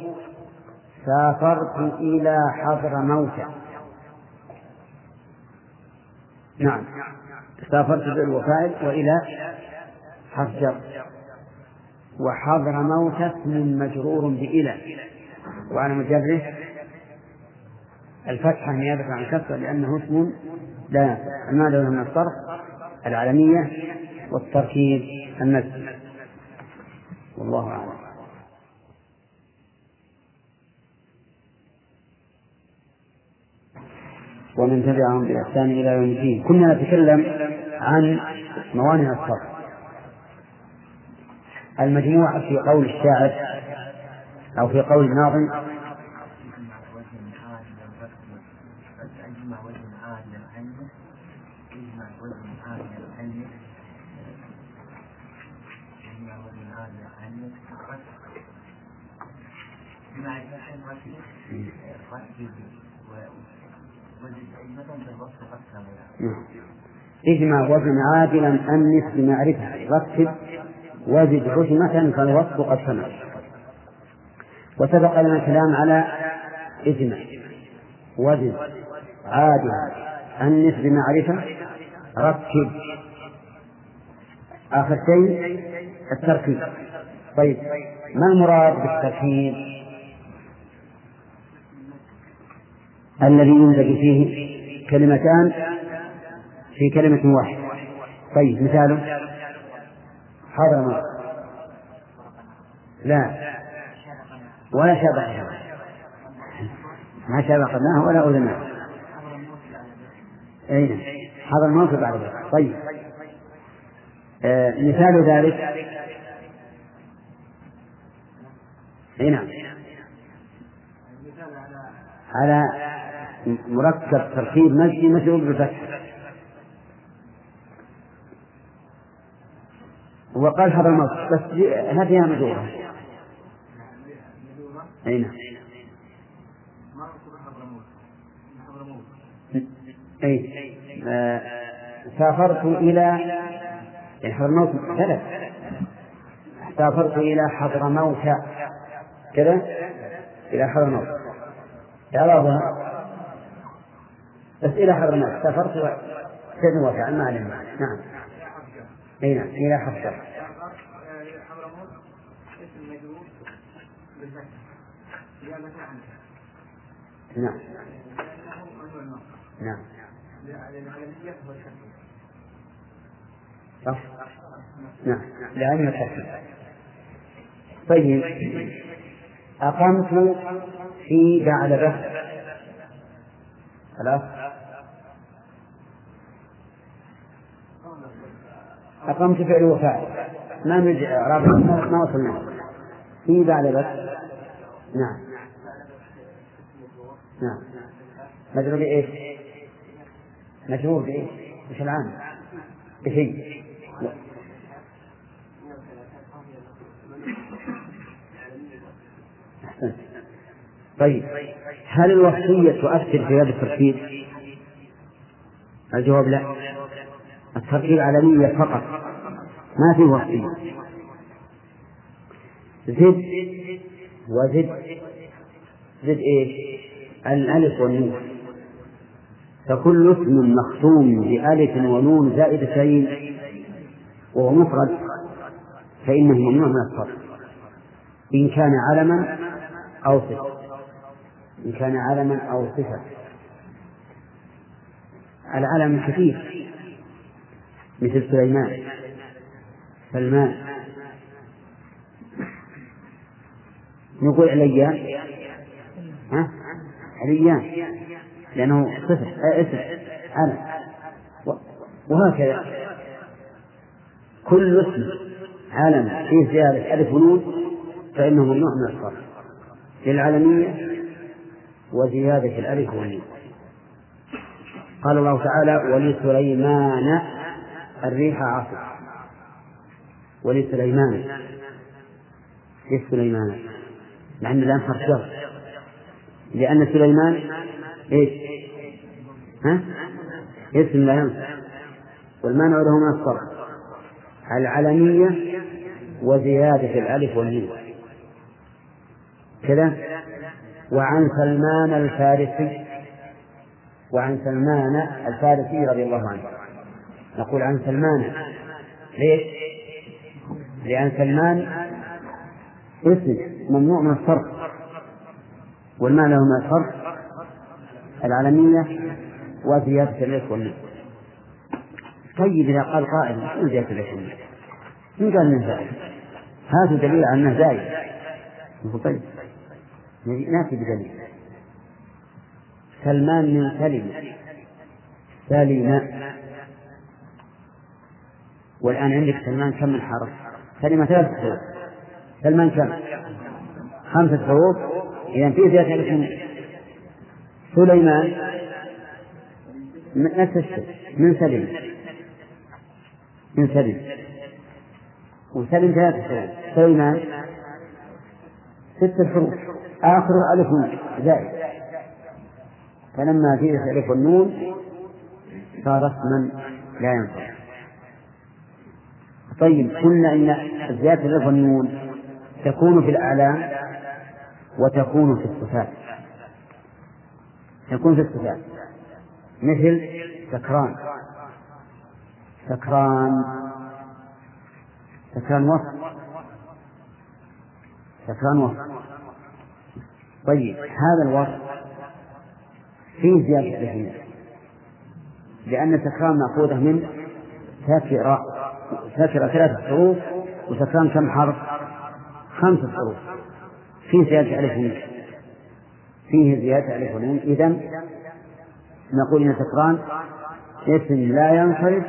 سافرت إلى حضر موتى نعم سافرت بالوفائل وإلى حجر وحضر موت اسم مجرور بإلى وعلى مجره الفتحة نيابة عن الكسر لأنه اسم لا ما له من الصرف العالمية والتركيب المسجد. والله أعلم. ومن تبعهم بإحسان إلى يوم الدين. كنا نتكلم عن موانع الصرف. المجموعة في قول الشاعر أو في قول الناظم إجمع وزن عادلا أنس بمعرفة رتب. وزد عجمة فالوصف قد سمع. وسبق لنا الكلام على إجمع. وزد عادلا أنس بمعرفة رتب. آخر شيء التركيب. طيب ما المراد بالتركيب؟ الذي ينتج فيه كلمتان. في كلمة واحدة. طيب مثاله حضر لا. ولا شبه. ما شبقناه ولا أذناه. أين نعم. حضر الموت بعد ذلك. طيب. آه مثال ذلك. أي نعم. على مركب تركيب مجدي مجرور بالفتح. وقال حضر بس هذه مجرورة أي نعم. أي. آه سافرت إلى يعني حضر الموت ثلاث سافرت إلى حضر موتى كذا؟ إلى حضر الموت إعرابها بس إلى حضر الموت سافرت كذا وفعل ما نعم. أي نعم إلى حضر نعم. نعم. صح. نعم. لأن الترتيب طيب. أقمت في بعلبة خلاص؟ أقمت فعل وفاعل. ما نرجع ما وصلنا. في بعلبة نعم. نعم. مجرور بإيش؟ مجرور بإيش؟ وش العام؟ بشيء. طيب. هل الوصية تؤثر في هذا التركيب؟ الجواب لا. التركيب على فقط. ما في وصية زد. وزد. زد إيش؟ الألف والنون. فكل اسم مختوم بألف ونون زائدتين وهو مفرد فإنه ممنوع من الصرف. إن كان علما أو صفة. إن كان علما أو صفة. العلم كثير. مثل سليمان. سلمان. نقول عليان. ها؟ عليان. لأنه صفة اسم. علم وهكذا. كل اسم علم فيه زيادة ألف ونون فإنه ممنوع من الصرف. للعالمية وزيادة الألف والنون. قال الله تعالى ولسليمان الريح عاصف. ولسليمان لسليمان لأن الآن حرف لأن سليمان إيش؟ ها؟ اسم ينصب والمانع له من الصرف. العلمية وزيادة الألف والميم. كذا؟ وعن سلمان الفارسي. وعن سلمان الفارسي رضي الله عنه. نقول عن سلمان. ليش؟ لأن سلمان اسم ممنوع من الصرف. والمعنى له من الصرف العالمية وزيادة الإلف والنون طيب إذا قال قائل شو زيادة الإلف؟ من قال انه زائد؟ هذا دليل على أنه زائد. طيب. نأتي بدليل. سلمان من سلم سلم والآن عندك سلمان كم من حرف؟ سلم ثلاث حروف. سلمان كم؟ خمسة حروف. إذا في زيادة لكم سليمان. نفس الشيء. من سلم من سلم وسلم ثلاث حروف سليمان ست حروف. آخر ألف زائد. فلما زيدت الألف والنون صار اسما لا ينفع. طيب قلنا إن زيادة الألف والنون تكون في الأعلام وتكون في الصفات. تكون في الصفات. مثل سكران. سكران. سكران وصف. سكران وصف. طيب هذا الوصف فيه زيادة أم لا لأن سكران مأخوذة من سكر سكر ثلاثة حروف وسكران كم حرف؟ خمسة حروف. فيه زيادة ألف ونون فيه زيادة ألف ونون إذا نقول إن سكران اسم لا ينصرف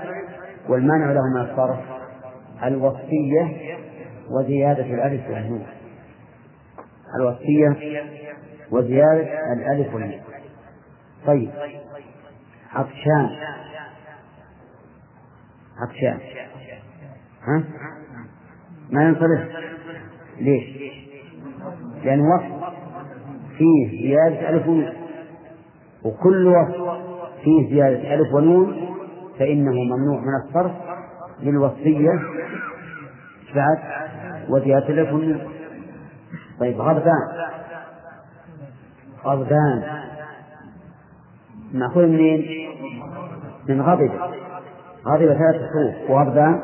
والمانع له من الصرف الوصفية وزيادة الألف والنون الوصفية وزيادة الألف والنون طيب عطشان عطشان. ها؟ ما ينصرف. ليش؟ لأن وصف فيه زيادة ألف ونون. وكل وصف فيه زيادة ألف ونون فإنه ممنوع من الصرف للوصفية. بعد وزيادة ألف ونون. طيب غضبان. غضبان. مأخوذ منين؟ من غضب. غضب ثلاث حروف. وغضبان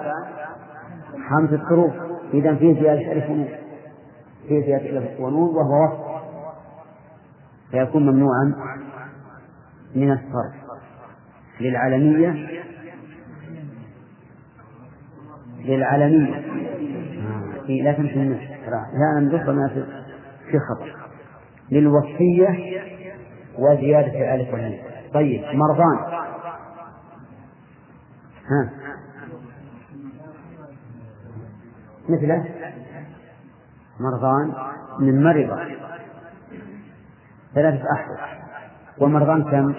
خمسة حروف. إذا فيه زيادة ألف ونون فيه زيادة ألف ونون وهو وصف. فيكون ممنوعا من الصرف. للعلمية. للعلمية. لا تمشي النفس لا ندخل ما في خطأ. للوصفية وزيادة الألف والنون طيب مرضان. ها. مثله مرضان من مرض. ثلاثة أحرف. ومرضان كم؟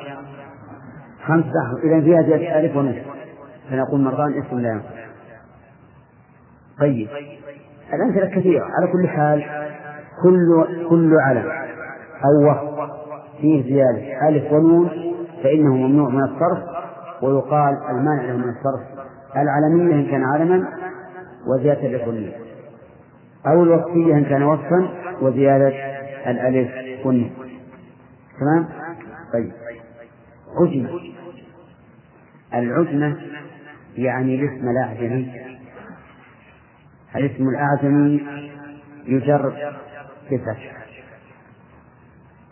خمسة أحرف. إذا فيها زيادة ألف ونصف. فنقول مرضان اسم لا. ينفع طيب. الأمثلة كثيرة. على كل حال كل كل علم. أو وصف. فيه زيادة. ألف ونون فإنه ممنوع من الصرف. ويقال المانع له من الصرف العلمية إن كان علما وزيادة والنون أو الوصفية إن كان وصفا وزيادة الألف والنون. تمام؟ طيب. عجمة. العجمة يعني الاسم الأعجمي. الاسم الأعجمي يجر بفتح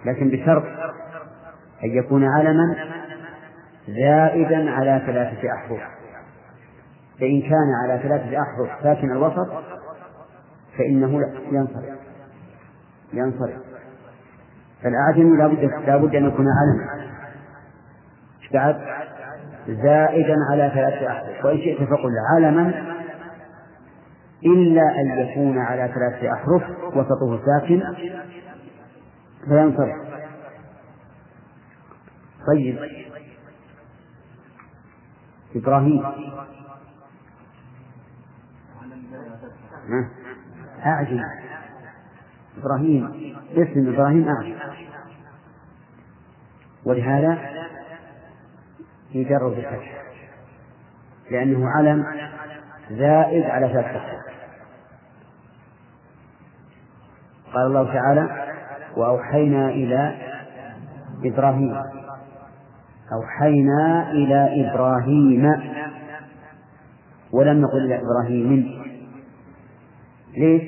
لكن بشرط أن يكون علما زائدا على ثلاثة أحرف. فإن كان على ثلاثة أحرف ساكن الوسط فإنه ينصرف. ينصرف. فالأعجمي لابد لابد أن يكون علما بعد؟ زائدا على ثلاثة أحرف. وإن شئت فقل علما. إلا أن يكون على ثلاثة أحرف وسطه ساكن فينصرف. طيب. إبراهيم. أعجم إبراهيم. اسم إبراهيم أعجم ولهذا يجرب الفتح لأنه علم زائد على فتح قال الله تعالى وأوحينا إلى إبراهيم. أوحينا إلى إبراهيم. ولم نقل إلى إبراهيم. ليش؟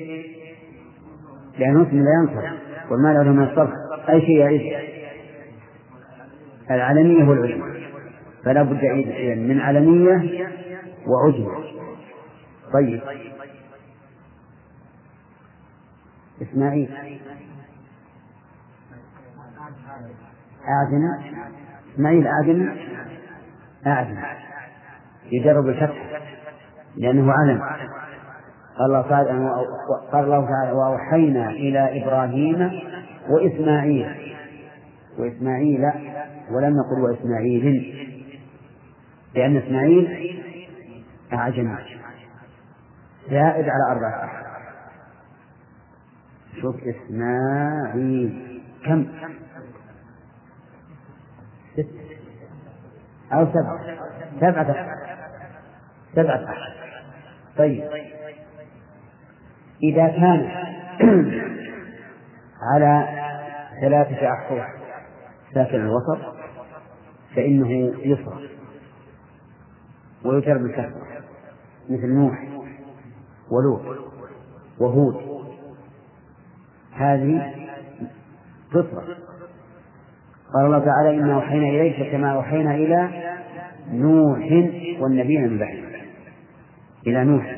لأنه اسم لا ينصرف والمال له من الصرف. أي شيء يعيش؟ العلمية والعجمة فلا بد من علمية وعجمة طيب. إسماعيل. أعدنا إسماعيل أعدنا أعدنا يجرب الفتح. لأنه علم. قال الله تعالى قال الله تعالى وأوحينا إلى إبراهيم وإسماعيل. وإسماعيل ولم نقل وإسماعيل. لأن إسماعيل أعجم. زائد على أربعة. شوف إسماعيل. كم؟ ست. أو سبعة. سبعة. سبعة. طيب. إذا كان (clears throat) على ثلاثة أحرف ساكن الوسط فإنه يصرف ويجر بالكسر مثل نوح ولوط وهود. هذه تصرف قال الله تعالى إنا أوحينا إليك كما أوحينا إلى نوح والنبيين من بعده إلى نوح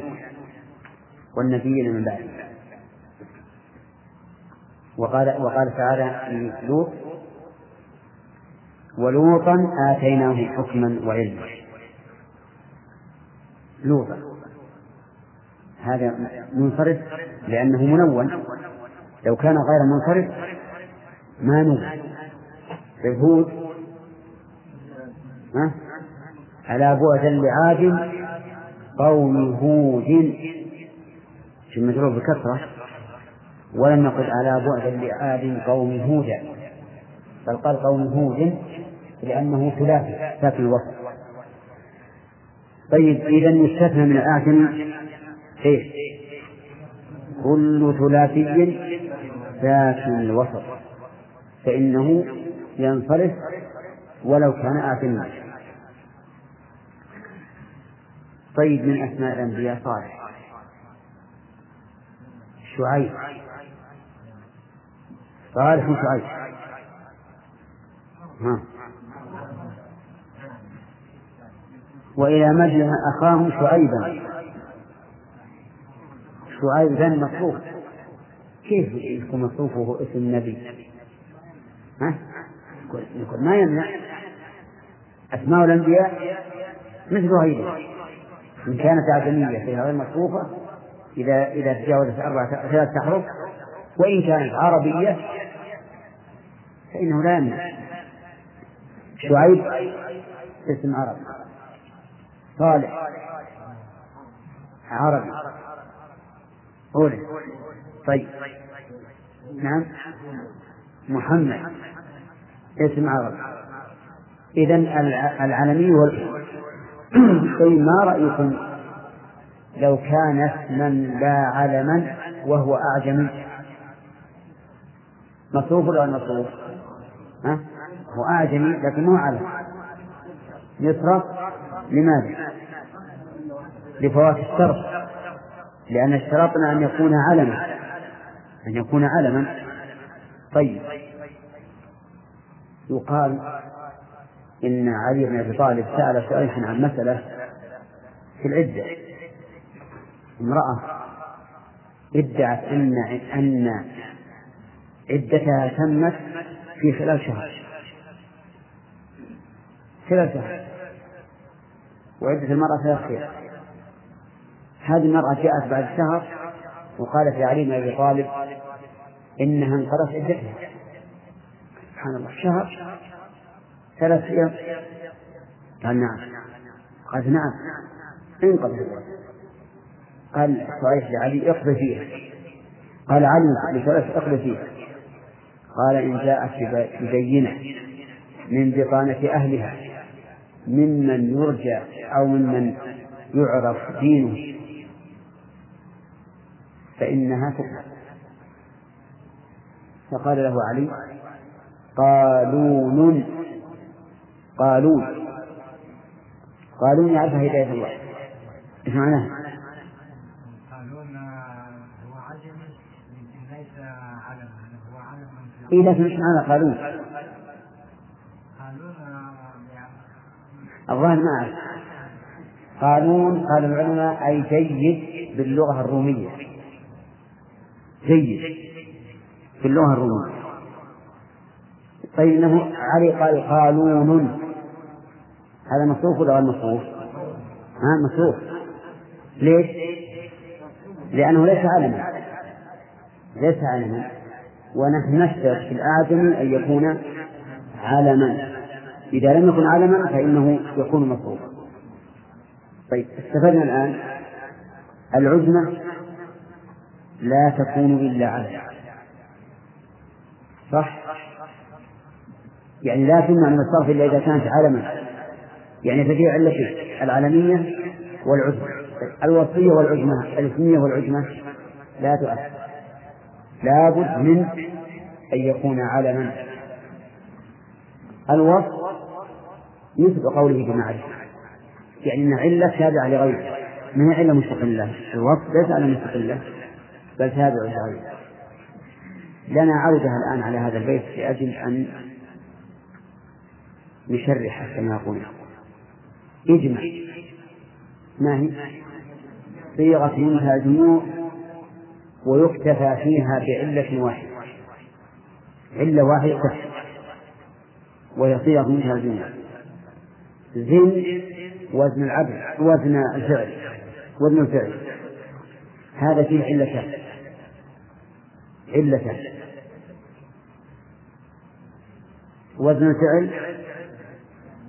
والنبيين من بعده وقال وقال تعالى في لوط ولوطا آتيناه حكما وعلما. لوطا هذا منصرف لأنه منون. لو كان غير منصرف ما نون. هود على بعد لعاد قوم هود. في المجرور بكثرة ولم نقل على بعد لعاد قوم هودا بل قال قوم هود لأنه ثلاثي ساكن الوسط. طيب إذا يستثنى من الآثم إيش؟ كل ثلاثي ساكن الوسط. فإنه ينصرف ولو كان آثما طيب من أسماء الأنبياء صالح. شعيب. صالح شعيب ها. وإلى مدين أخاهم شعيبا. شعيب ذن مصروف. كيف يكون مصروف وهو اسم النبي؟ ها؟ يقول ما يمنع أسماء الأنبياء مثل هذه إن كانت أعجمية فهي غير مصروفة إذا إذا تجاوزت أربعة ثلاثة أحرف وإن كانت عربية فإنه لا يمنع. شعيب اسم عربي. صالح عربي. أولى طيب. نعم. محمد. اسم عربي إذا العالمي وال (clears throat) طيب ما رأيكم؟ لو كان اسما لا علما وهو أعجمي. مصروف ولا مصروف؟ ها؟ هو أعجمي لكن مو علم. يصرف لماذا؟ لفوات الشرط. لأن اشترطنا أن يكون علما. أن يكون علما. طيب. يقال إن علي بن أبي طالب سأل سؤال عن مسألة في العدة. امرأة ادعت أن أن عدتها تمت في خلال شهر. خلال شهر. وعدة المرأة ثلاث خير هذه المرأة جاءت بعد شهر وقالت لعلي بن أبي طالب إنها انقضت عدتها. سبحان الله. شهر ثلاث أيام. قال نعم. قالت نعم. انقض قال شريح لعلي اقضي فيها قال علي لشريح اقضي فيها قال إن جاءت ببينة من بطانة أهلها ممن يرجى أو ممن يعرف دينه فإنها تقبل فقال له علي قالون. قالون. قالون يعرفها هداية الله. إيش معناها؟ قالون هو يمكن ليس علما هو علم اي لكن إيش معنى قالون؟ قالون الظاهر ما أعرف. قانون قال العلماء أي جيد باللغة الرومية. جيد باللغة الرومية. طيب انه علي قال قانون هذا مصروف ولا غير مصروف؟ ها مصروف. ليش؟ لأنه ليس علما. ليس علما. ونحن نشترط في الآدم أن يكون علما. إذا لم يكن علما فإنه يكون مصروفا طيب استفدنا الآن. العزمة لا تكون إلا علما صح؟ يعني لا تمنع من الصرف إلا إذا كانت علما. يعني ففي علتين العلمية والعزمة الوصية والعزمة الاسمية والعزمة لا تؤثر. لابد من أن يكون علما. الوصف مثل قوله بمعرفة يعني أن علة تابعة لغيره. ما هي علة مستقلة الوصف ليس على مستقلة بل تابع لغيره. لنا عودة الآن على هذا البيت لأجل أن نشرح كما يقول. اجمع. ما هي؟ صيغة منها جموع ويكتفى فيها بعلة واحدة. علة واحدة. تكفي وهي صيغ منها الجموع زن وزن العبد وزن الفعل وزن الفعل. هذا فيه علتان علتان وزن الفعل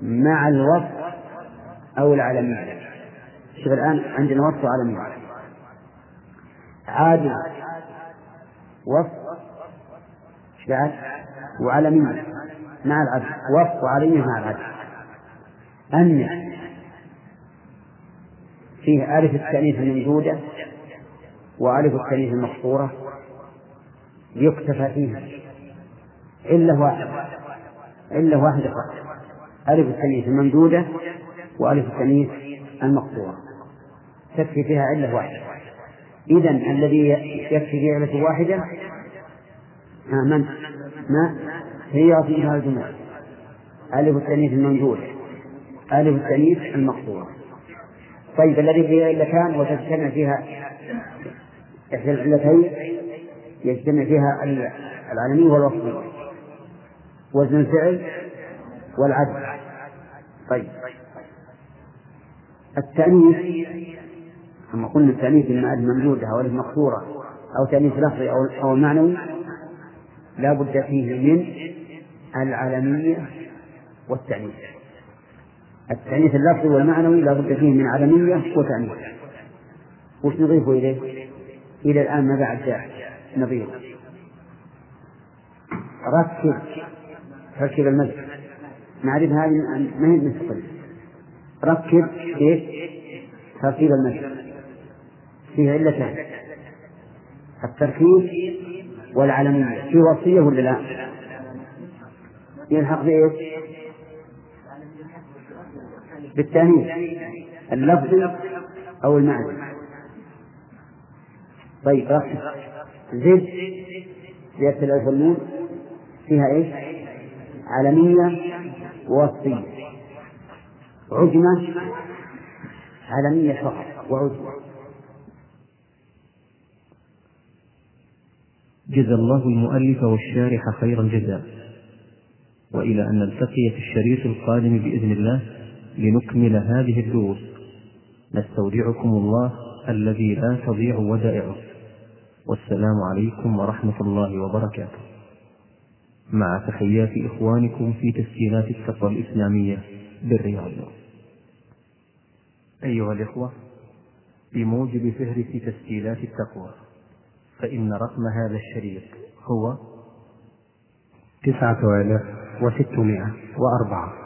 مع الوصف أو العلمية شوف الآن عندنا وصف وعلمية عادل وصف. بعد؟ وعلمية مع العدل. وصف وعلمية مع العدل. أن. فيه ألف التأنيث الممدودة وألف التأنيث المقصورة يكتفى فيها. علة واحدة علة واحدة فقط. ألف التأنيث الممدودة وألف التأنيث المقصورة. تكفي فيها علة واحدة. إذا الذي يكفي فيه علة واحدة من؟ ما؟ هي فيها الجموع ألف التأنيث الممدودة. ألف التأنيث المقصورة. طيب الذي فيها علتان وتجتمع فيها إحدى العلتين يجتمع فيها العالمية والوصفية وزن الفعل والعدل. طيب. التأنيث كما قلنا التأنيث إما ممدودة أو مقصورة أو تأنيث لفظي أو أو معنوي لا بد فيه من العلمية والتأنيث. التأنيث اللفظي والمعنوي لا بد فيه من علمية وتأنيث. وش نضيف إليه؟ إلى الآن ما بعد جاء نظير ركب ركب المسجد نعرف هذه ما هي مستقلة ركب كيف؟ تركيب المسجد فيه علتان التركيب والعلمية في وصية ولا لا؟ يلحق بإيش؟ بالتأنيث اللفظي أو المعنى طيب ركز زد زيادة الألف فيها إيش؟ علمية ووصية. عجمة علمية فقط وعجمة. جزا الله المؤلف والشارح خير الجزاء. وإلى أن نلتقي في الشريط القادم بإذن الله لنكمل هذه الدروس. نستودعكم الله الذي لا تضيع ودائعه. والسلام عليكم ورحمة الله وبركاته. مع تحيات إخوانكم في تسجيلات التقوى الإسلامية بالرياض. أيها الإخوة بموجب فهرس تسجيلات التقوى فإن رقم هذا الشريط هو تسعة آلاف وستمائة وأربعة.